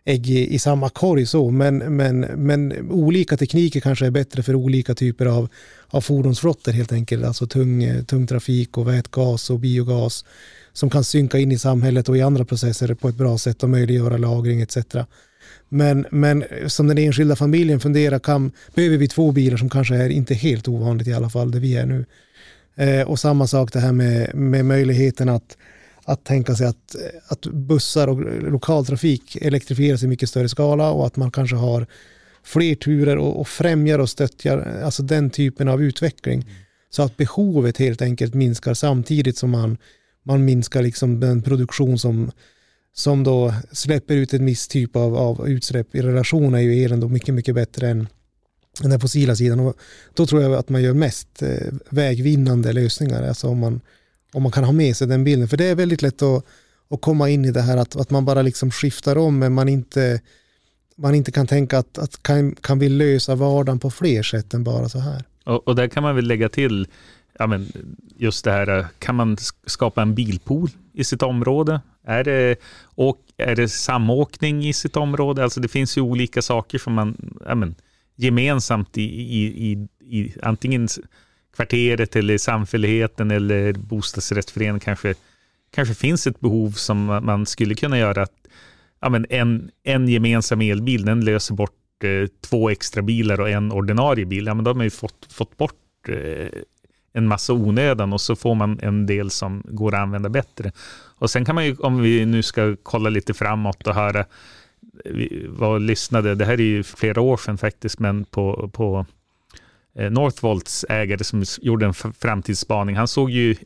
ägg i, i samma korg så, men, men, men olika tekniker kanske är bättre för olika typer av, av fordonsflottor helt enkelt, alltså tung, tung trafik och vätgas och biogas som kan synka in i samhället och i andra processer på ett bra sätt och möjliggöra lagring etc. Men, men som den enskilda familjen funderar, kan, behöver vi två bilar som kanske är inte helt ovanligt i alla fall där vi är nu. Eh, och samma sak det här med, med möjligheten att att tänka sig att, att bussar och lokaltrafik elektrifieras i mycket större skala och att man kanske har fler turer och, och främjar och stöttar alltså den typen av utveckling. Mm. Så att behovet helt enkelt minskar samtidigt som man, man minskar liksom den produktion som, som då släpper ut en viss typ av, av utsläpp. I relation är ju elen då mycket, mycket bättre än den fossila sidan. Och då tror jag att man gör mest eh, vägvinnande lösningar. Alltså om man, om man kan ha med sig den bilden. För det är väldigt lätt att, att komma in i det här att, att man bara liksom skiftar om men man inte, man inte kan tänka att, att kan, kan vi lösa vardagen på fler sätt än bara så här. Och, och där kan man väl lägga till ja, men just det här, kan man skapa en bilpool i sitt område? Är det, och, är det samåkning i sitt område? Alltså det finns ju olika saker som man ja, men, gemensamt i, i, i, i antingen kvarteret eller samfälligheten eller bostadsrättsföreningen kanske, kanske finns ett behov som man skulle kunna göra att ja, men en, en gemensam elbil den löser bort eh, två extra bilar och en ordinarie bil. Ja, men då har man ju fått, fått bort eh, en massa onödan och så får man en del som går att använda bättre. Och sen kan man ju, om vi nu ska kolla lite framåt och höra, vi var lyssnade, det här är ju flera år sedan faktiskt, men på, på Eh, Northvolts ägare som gjorde en framtidsspaning, han såg ju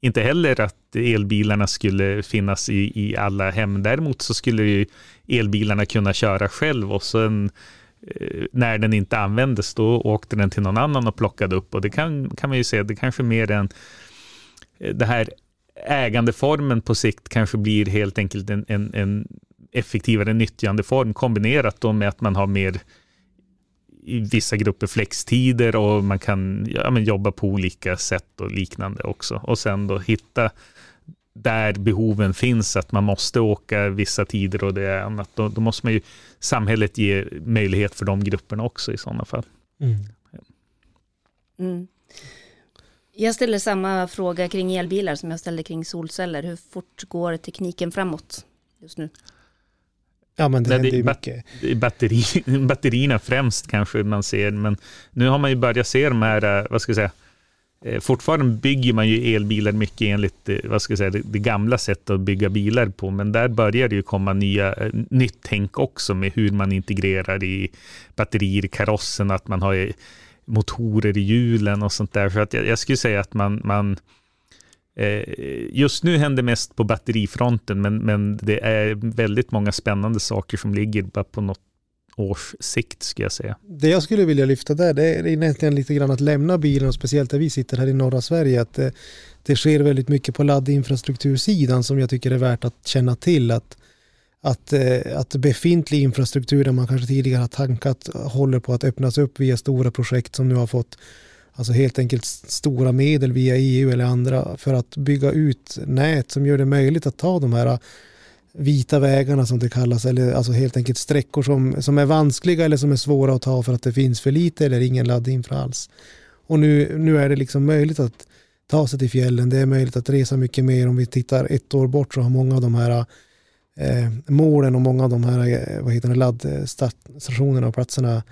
inte heller att elbilarna skulle finnas i, i alla hem. Däremot så skulle ju elbilarna kunna köra själv och sen eh, när den inte användes då åkte den till någon annan och plockade upp och det kan, kan man ju säga, det kanske mer än eh, det här ägandeformen på sikt kanske blir helt enkelt en, en, en effektivare nyttjandeform kombinerat då med att man har mer i vissa grupper flextider och man kan ja, men jobba på olika sätt och liknande också. Och sen då hitta där behoven finns, att man måste åka vissa tider och det är annat. Då, då måste man ju samhället ge möjlighet för de grupperna också i sådana fall. Mm. Mm. Jag ställer samma fråga kring elbilar som jag ställde kring solceller. Hur fort går tekniken framåt just nu? Ja, men det, det är mycket. Batteri, [LAUGHS] batterierna främst kanske man ser, men nu har man ju börjat se de här, eh, vad ska jag säga, eh, Fortfarande bygger man ju elbilar mycket enligt eh, vad ska jag säga, det, gamla sättet att bygga bilar på, men där börjar det ju komma nya, nytt tänk också med hur man integrerar i batterier i karossen, att man har motorer i hjulen och sånt där. Så att jag, jag skulle säga att man, man Eh, just nu händer mest på batterifronten, men, men det är väldigt många spännande saker som ligger bara på något års sikt, skulle jag säga. Det jag skulle vilja lyfta där, det är egentligen lite grann att lämna bilen, och speciellt där vi sitter här i norra Sverige, att det, det sker väldigt mycket på laddinfrastruktursidan som jag tycker är värt att känna till. Att att, eh, att befintlig infrastruktur där man kanske tidigare har tankat håller på att öppnas upp via stora projekt som nu har fått alltså helt enkelt stora medel via EU eller andra för att bygga ut nät som gör det möjligt att ta de här äh, vita vägarna som det kallas, eller alltså helt enkelt sträckor som, som är vanskliga eller som är svåra att ta för att det finns för lite eller ingen laddinfra alls. Och nu, nu är det liksom möjligt att ta sig till fjällen, det är möjligt att resa mycket mer. Om vi tittar ett år bort så har många av de här eh, målen och många av de här äh, vad heter det, laddstationerna och platserna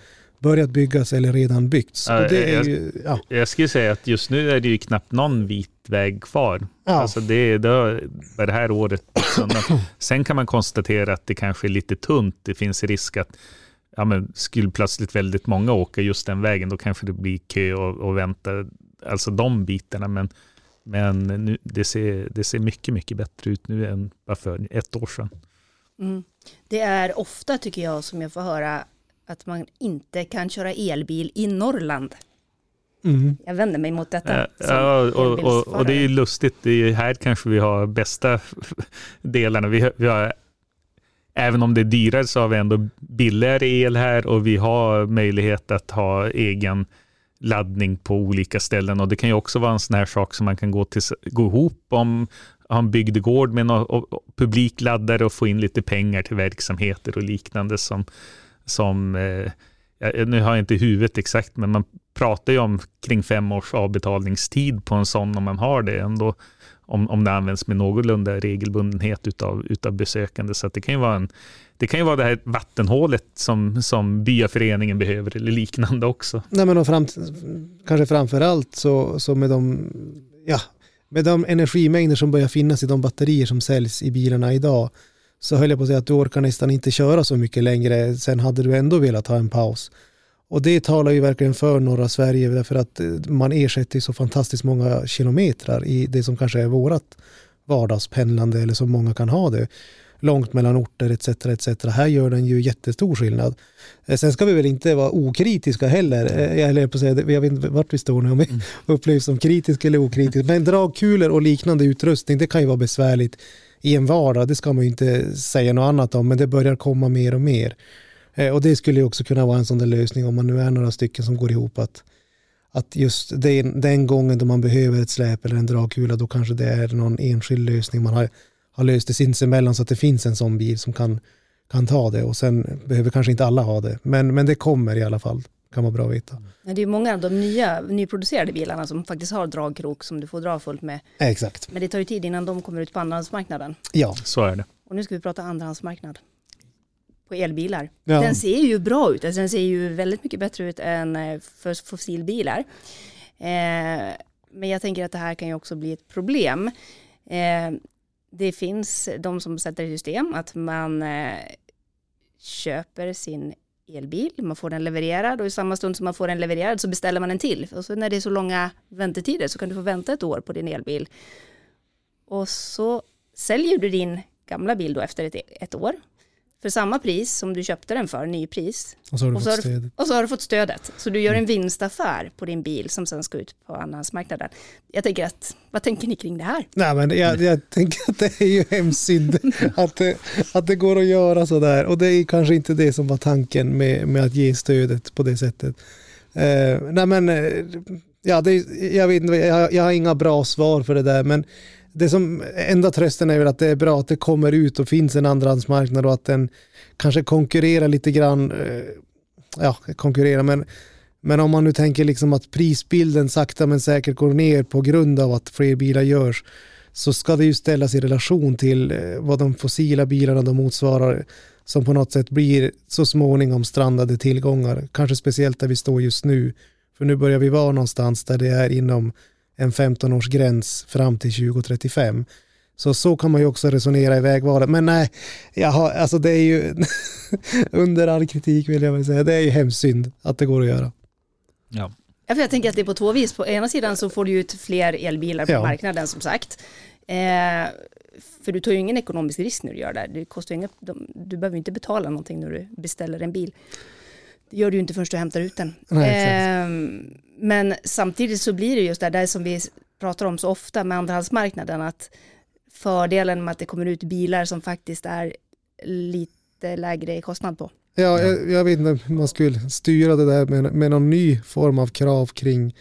börjat byggas eller redan byggts. Ja, jag, ju, ja. jag skulle säga att just nu är det ju knappt någon vit väg kvar. Ja. Alltså det, det, det här året Sen kan man konstatera att det kanske är lite tunt. Det finns risk att ja, men skulle plötsligt väldigt många åka just den vägen, då kanske det blir kö och, och vänta. Alltså de bitarna. Men men nu, det, ser, det ser mycket, mycket bättre ut nu än bara för ett år sedan. Mm. Det är ofta, tycker jag, som jag får höra att man inte kan köra elbil i Norrland. Mm. Jag vänder mig mot detta. Ja, och, och, och, det är ju lustigt, det är här kanske vi har bästa [LAUGHS] delarna. Vi, vi har, även om det är dyrare så har vi ändå billigare el här och vi har möjlighet att ha egen laddning på olika ställen och det kan ju också vara en sån här sak som man kan gå, till, gå ihop om, ha en bygdegård med någon publikladdare och få in lite pengar till verksamheter och liknande som, som eh, nu har jag inte huvudet exakt, men man pratar ju om kring fem års avbetalningstid på en sån om man har det ändå, om, om det används med någorlunda regelbundenhet utav, utav besökande. Så det kan ju vara en det kan ju vara det här vattenhålet som, som byaföreningen behöver eller liknande också. Nej, men fram, kanske framför allt så, så med, de, ja, med de energimängder som börjar finnas i de batterier som säljs i bilarna idag så höll jag på att säga att du orkar nästan inte köra så mycket längre. Sen hade du ändå velat ha en paus. Och det talar ju verkligen för norra Sverige därför att man ersätter så fantastiskt många kilometrar i det som kanske är vårat vardagspendlande eller som många kan ha det långt mellan orter etc. etc. Här gör den ju jättestor skillnad. Eh, sen ska vi väl inte vara okritiska heller. Eh, eller på att säga, jag vet inte vart vi står nu, om vi mm. upplevs som kritiska eller okritiska. Men dragkulor och liknande utrustning, det kan ju vara besvärligt i en vardag. Det ska man ju inte säga något annat om, men det börjar komma mer och mer. Eh, och det skulle ju också kunna vara en sån där lösning om man nu är några stycken som går ihop att att just den, den gången då man behöver ett släp eller en dragkula då kanske det är någon enskild lösning man har har löst det sinsemellan så att det finns en sån bil som kan, kan ta det och sen behöver kanske inte alla ha det. Men, men det kommer i alla fall, kan vara bra att veta. Det är många av de nya nyproducerade bilarna som faktiskt har dragkrok som du får dra fullt med. Exakt. Men det tar ju tid innan de kommer ut på andrahandsmarknaden. Ja, så är det. Och nu ska vi prata andrahandsmarknad på elbilar. Ja. Den ser ju bra ut, alltså den ser ju väldigt mycket bättre ut än eh, för fossilbilar. Eh, men jag tänker att det här kan ju också bli ett problem. Eh, det finns de som sätter i system att man eh, köper sin elbil, man får den levererad och i samma stund som man får den levererad så beställer man en till. Och så när det är så långa väntetider så kan du få vänta ett år på din elbil. Och så säljer du din gamla bil då efter ett, ett år för samma pris som du köpte den för, nypris. Och så har du Och så fått stöd. Och så har du fått stödet. Så du gör en vinstaffär på din bil som sen ska ut på andrahandsmarknaden. Jag tänker att, vad tänker ni kring det här? Nej men jag, jag tänker att det är ju hemskt synd att det, att det går att göra sådär. Och det är kanske inte det som var tanken med, med att ge stödet på det sättet. Eh, nej men, eh, ja, det, jag, vet, jag, jag har inga bra svar för det där. Men det som, enda trösten är väl att det är bra att det kommer ut och finns en andrahandsmarknad och att den kanske konkurrerar lite grann. Eh, ja, konkurrerar, men men om man nu tänker liksom att prisbilden sakta men säkert går ner på grund av att fler bilar görs så ska det ju ställas i relation till eh, vad de fossila bilarna de motsvarar som på något sätt blir så småningom strandade tillgångar. Kanske speciellt där vi står just nu. För nu börjar vi vara någonstans där det är inom en 15-årsgräns fram till 2035. Så så kan man ju också resonera i vägvalet. Men nej, jag har, alltså det är ju [LAUGHS] under all kritik vill jag väl säga. Det är ju hemskt synd att det går att göra. Ja. Ja, för jag tänker att det är på två vis. På ena sidan så får du ut fler elbilar på Ja. marknaden som sagt. Eh, för du tar ju ingen ekonomisk risk när du gör det. det kostar inga, de, du behöver ju inte betala någonting när du beställer en bil. Det gör du ju inte förrän du hämtar ut den. Nej, eh, men samtidigt så blir det just det där som vi pratar om så ofta med andrahandsmarknaden. Att fördelen med att det kommer ut bilar som faktiskt är lite lägre i kostnad på. Ja, jag, jag vet inte hur man skulle styra det där med, med någon ny form av krav kring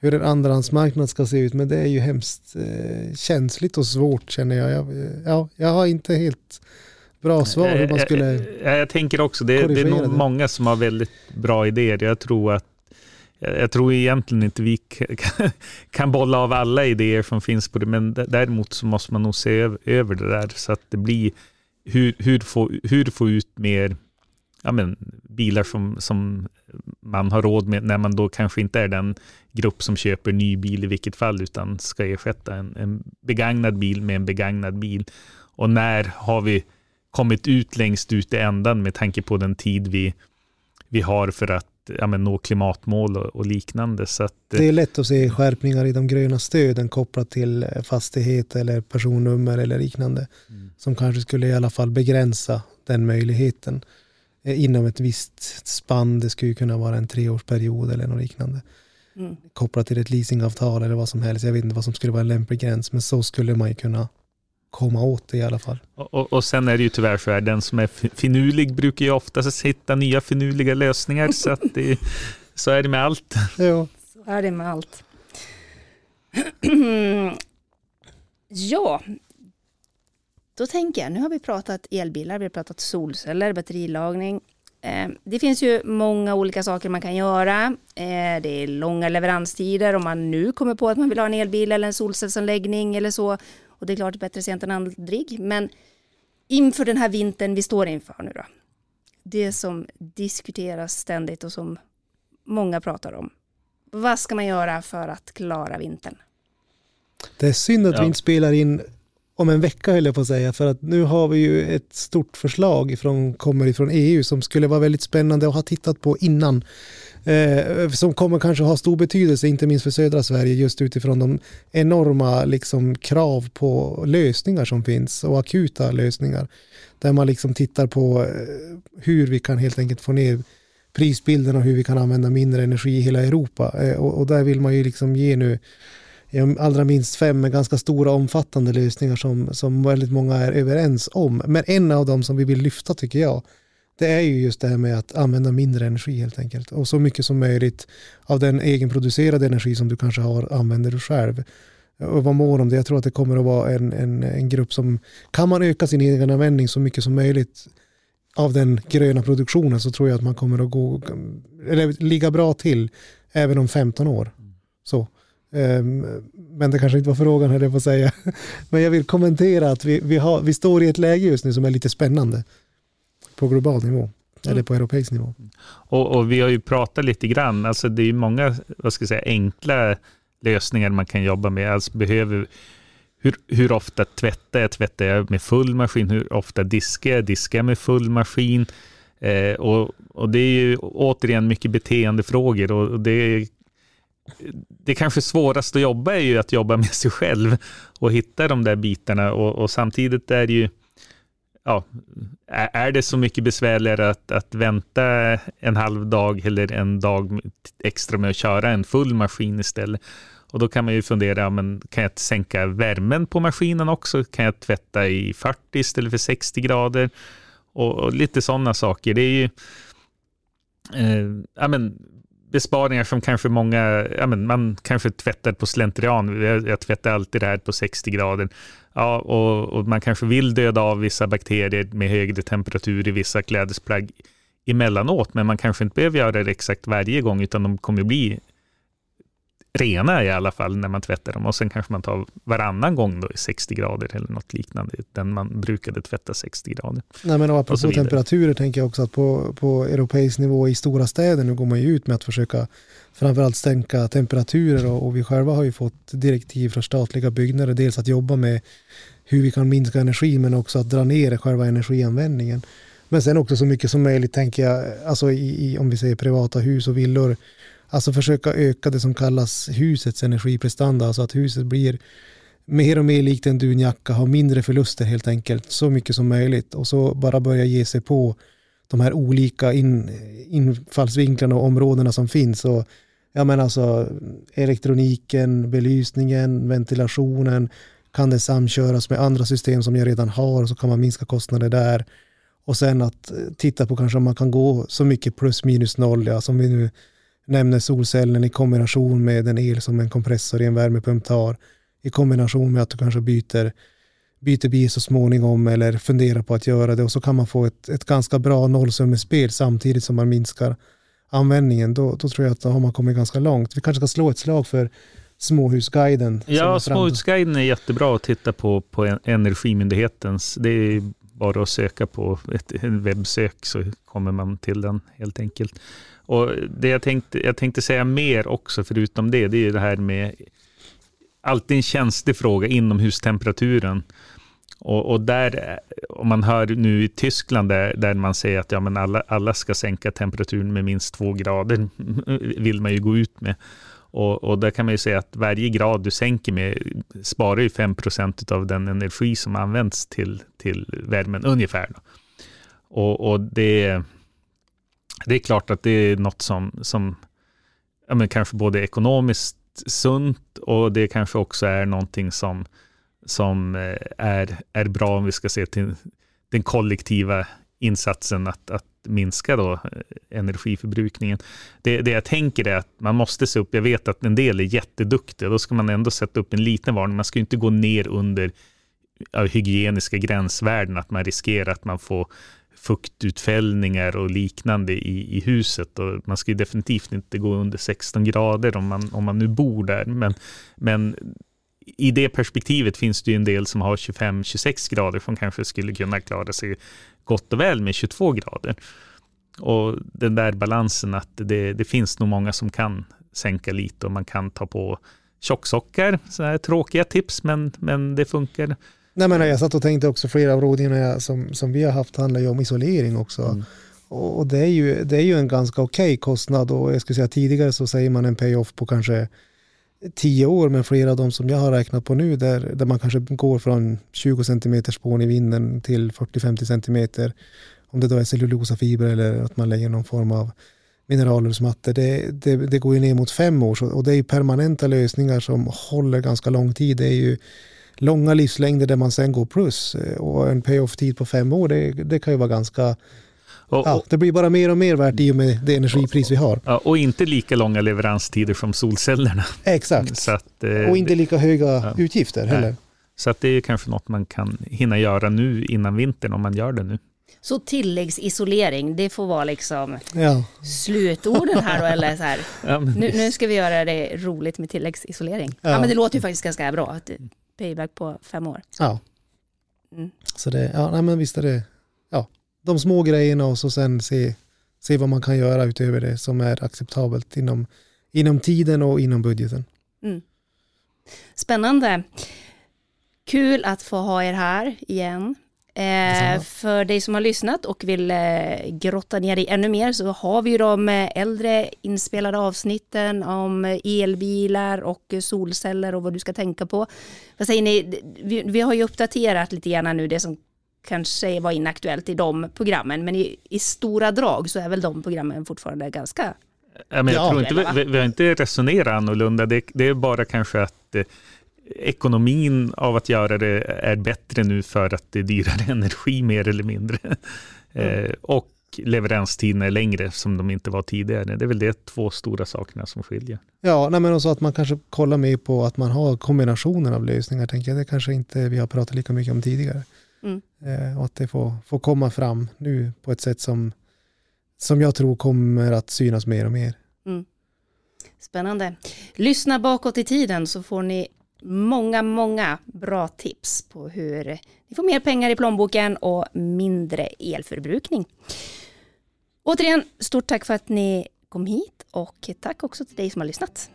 hur en andrahandsmarknad ska se ut. Men det är ju hemskt eh, känsligt och svårt känner jag. jag. Ja, jag har inte helt bra svar hur man skulle... Jag, jag, jag tänker också, det, det är nog det. många som har väldigt bra idéer. Jag tror att jag tror egentligen inte vi [LAUGHS] kan, bolla av alla idéer som finns på det, men däremot så måste man nog se över, över det där så att det blir hur, hur, få, hur få ut mer ja, men, bilar som, som man har råd med när man då kanske inte är den grupp som köper ny bil i vilket fall utan ska ersätta en, en begagnad bil med en begagnad bil. Och när har vi kommit ut längst ut i ändan med tanke på den tid vi, vi har för att ja, men, nå klimatmål och, och liknande. Så att, Det är lätt att se skärpningar i de gröna stöden kopplat till fastighet eller personnummer eller liknande. Mm. Som kanske skulle i alla fall begränsa den möjligheten eh, inom ett visst spann. Det skulle ju kunna vara en treårsperiod eller något liknande. Mm. kopplat till ett leasingavtal eller vad som helst. Jag vet inte vad som skulle vara en lämplig gräns, men så skulle man ju kunna komma åt det i alla fall. Och, och, och sen är det ju tyvärr så här, den som är fi- finurlig brukar ju oftast hitta nya finurliga lösningar. så, att det, [LAUGHS] så är det med allt. Ja, Så är det med allt. [CLEARS THROAT] ja, då tänker jag, nu har vi pratat elbilar, vi har pratat solceller, batterilagning. Eh, Det finns ju många olika saker man kan göra. Eh, Det är långa leveranstider om man nu kommer på att man vill ha en elbil eller en solcellsanläggning eller så. Och det är klart bättre sent än aldrig. Men inför den här vintern vi står inför nu då. Det som diskuteras ständigt och som många pratar om. Vad ska man göra för att klara vintern? det är synd att Ja. vi inte spelar in om en vecka höll jag på att säga, för att nu har vi ju ett stort förslag ifrån, kommer ifrån EU som skulle vara väldigt spännande att ha tittat på innan. Eh, som kommer kanske ha stor betydelse, inte minst för södra Sverige, just utifrån de enorma liksom, krav på lösningar som finns och akuta lösningar. Där man liksom tittar på eh, hur vi kan helt enkelt få ner prisbilden och hur vi kan använda mindre energi i hela Europa. Eh, och, och där vill man ju liksom ge nu allra minst fem med ganska stora omfattande lösningar som, som väldigt många är överens om. Men en av dem som vi vill lyfta tycker jag, det är ju just det här med att använda mindre energi helt enkelt. Och så mycket som möjligt av den egenproducerade energi som du kanske har använder du själv. Och vad mår om det. Jag tror att det kommer att vara en, en, en grupp som, kan man öka sin egen användning så mycket som möjligt av den gröna produktionen så tror jag att man kommer att gå, eller ligga bra till även om 15 år. Så. Ehm, men det kanske inte var frågan höll jag på att säga. [LAUGHS] Men jag vill kommentera att vi, vi, har, vi står i ett läge just nu som är lite spännande. På global nivå. Eller på europeisk nivå. Och, och vi har ju pratat lite grann, alltså det är ju många vad ska jag säga, enkla lösningar man kan jobba med. Alltså behöver, hur, hur ofta tvättar jag? Tvättar jag med full maskin? Hur ofta diskar jag? Diskar jag med full maskin? Eh, och, och det är ju återigen mycket beteendefrågor och och det är det kanske svåraste att jobba är ju att jobba med sig själv och hitta de där bitarna och, och samtidigt är det ju ja, är det så mycket besvärligare att, att vänta en halv dag eller en dag extra med att köra en full maskin istället? Och då kan man ju fundera, men kan jag sänka värmen på maskinen också? Kan jag tvätta i 40 istället för 60 grader? Och, och lite sådana saker. Det är ju eh, ja, men, besparingar som kanske många, ja, men man kanske tvättar på slentrian. Jag, jag tvättar alltid det här på 60 grader. Ja, och, och, man kanske vill döda av vissa bakterier med högre temperatur i vissa klädesplagg emellanåt, men man kanske inte behöver göra det exakt varje gång, utan de kommer bli rena i alla fall när man tvättar dem och sen kanske man tar varannan gång då i 60 grader eller något liknande, den man brukade tvätta 60 grader. Nej men apropå temperaturer tänker jag också att på, på europeisk nivå i stora städer nu går man ju ut med att försöka framförallt sänka temperaturer och, och vi själva har ju fått direktiv från statliga byggnader, dels att jobba med hur vi kan minska energi men också att dra ner själva energianvändningen. Men sen också så mycket som möjligt tänker jag, alltså i, i om vi säger privata hus och villor, Alltså försöka öka det som kallas husets energiprestanda, alltså att huset blir mer och mer likt en dunjacka, Ha mindre förluster helt enkelt, så mycket som möjligt och så bara börja ge sig på de här olika in, infallsvinklarna och områdena som finns. Och, ja, men alltså, elektroniken, belysningen, ventilationen, kan det samköras med andra system som jag redan har så kan man minska kostnader där. Och sen att titta på kanske om man kan gå så mycket plus minus noll, ja, som vi nu nämner solcellen i kombination med den el som en kompressor i en värmepump tar, i kombination med att du kanske byter, byter bil så småningom eller funderar på att göra det och så kan man få ett, ett ganska bra nollsummespel samtidigt som man minskar användningen. Då, då tror jag att då har man kommit ganska långt. Vi kanske ska slå ett slag för Småhusguiden. Ja, Småhusguiden är jättebra att titta på på Energimyndighetens. Det är bara att söka på ett webbsök så kommer man till den helt enkelt. Och det jag tänkte, jag tänkte säga mer också, förutom det, det är det här med alltid en känslig fråga, inomhustemperaturen. Och, och, där, om man hör nu i Tyskland där, där man säger att ja, men alla, alla ska sänka temperaturen med minst två grader, [LAUGHS] vill man ju gå ut med. Och, och där kan man ju säga att varje grad du sänker med sparar ju 5% av den energi som används till, till värmen ungefär. Och, och det det är klart att det är något som, som ja, men kanske både ekonomiskt sunt och det kanske också är någonting som, som eh, är, är bra om vi ska se till den kollektiva insatsen att, att minska då eh, energiförbrukningen. Det, det jag tänker är att man måste se upp, jag vet att en del är jätteduktiga, då ska man ändå sätta upp en liten varning, man ska inte gå ner under hygieniska gränsvärden, att man riskerar att man får fuktutfällningar och liknande i, i huset. Och man ska definitivt inte gå under 16 grader om man, om man nu bor där. Men, men i det perspektivet finns det ju en del som har 25-26 grader som kanske skulle kunna klara sig gott och väl med 22 grader. Och den där balansen att det, det finns nog många som kan sänka lite och man kan ta på tjocksockar. Sådana här tråkiga tips, men, men det funkar. Nej, men jag satt och tänkte också flera av rådgivningarna som, som vi har haft handlar ju om isolering också. Mm. Och, och det, är ju, det är ju en ganska okej okay kostnad och jag skulle säga tidigare så säger man en payoff på kanske tio år, men flera av de som jag har räknat på nu där, där man kanske går från 20 cm spån i vinden till 40-50 cm. Om det då är cellulosafibrer eller att man lägger någon form av mineralullsmattor. Det, det, det går ju ner mot fem år och det är permanenta lösningar som håller ganska lång tid. Det är ju långa livslängder där man sen går plus och en payoff-tid på fem år, det, det kan ju vara ganska och, ja, det blir bara mer och mer värt i och med det energipris vi har. Ja, och inte lika långa leveranstider som solcellerna. Exakt. Att, eh, och inte lika höga ja, utgifter heller. Nej. Så att det är kanske något man kan hinna göra nu innan vintern om man gör det nu. Så tilläggsisolering, det får vara liksom ja. slutorden här då, eller så här. Ja, nu, nu, ska vi göra det roligt med tilläggsisolering. Ja. ja men det låter ju faktiskt ganska bra payback på fem år. Ja. Mm. Så det, ja, nej, men visst är det, ja, de små grejerna och så sen se, se vad man kan göra utöver det som är acceptabelt inom, inom tiden och inom budgeten. Mm. Spännande. Kul att få ha er här igen. Eh, för dig som har lyssnat och vill eh, grotta ner dig ännu mer så har vi ju de eh, äldre inspelade avsnitten om elbilar och solceller och vad du ska tänka på. Vad säger ni? Vi, vi har ju uppdaterat lite grann nu det som kanske var inaktuellt i de programmen, men i, i stora drag så är väl de programmen fortfarande ganska Ja, men jag Ja. tror inte, vi, vi har inte resonerat annorlunda. Det, det är bara kanske att eh, ekonomin av att göra det är bättre nu för att det är dyrare [LAUGHS] energi mer eller mindre. Eh, och leveranstiden är längre som de inte var tidigare. Det är väl de två stora sakerna som skiljer. Ja, nej, men också att man kanske kollar mer på att man har kombinationen av lösningar, tänker jag. Det kanske inte vi har pratat lika mycket om tidigare. Mm. Eh, och att det får, får komma fram nu på ett sätt som, som jag tror kommer att synas mer och mer. Spännande. Lyssna bakåt i tiden så får ni många, många bra tips på hur ni får mer pengar i plånboken och mindre elförbrukning. Återigen, stort tack för att ni kom hit och tack också till dig som har lyssnat.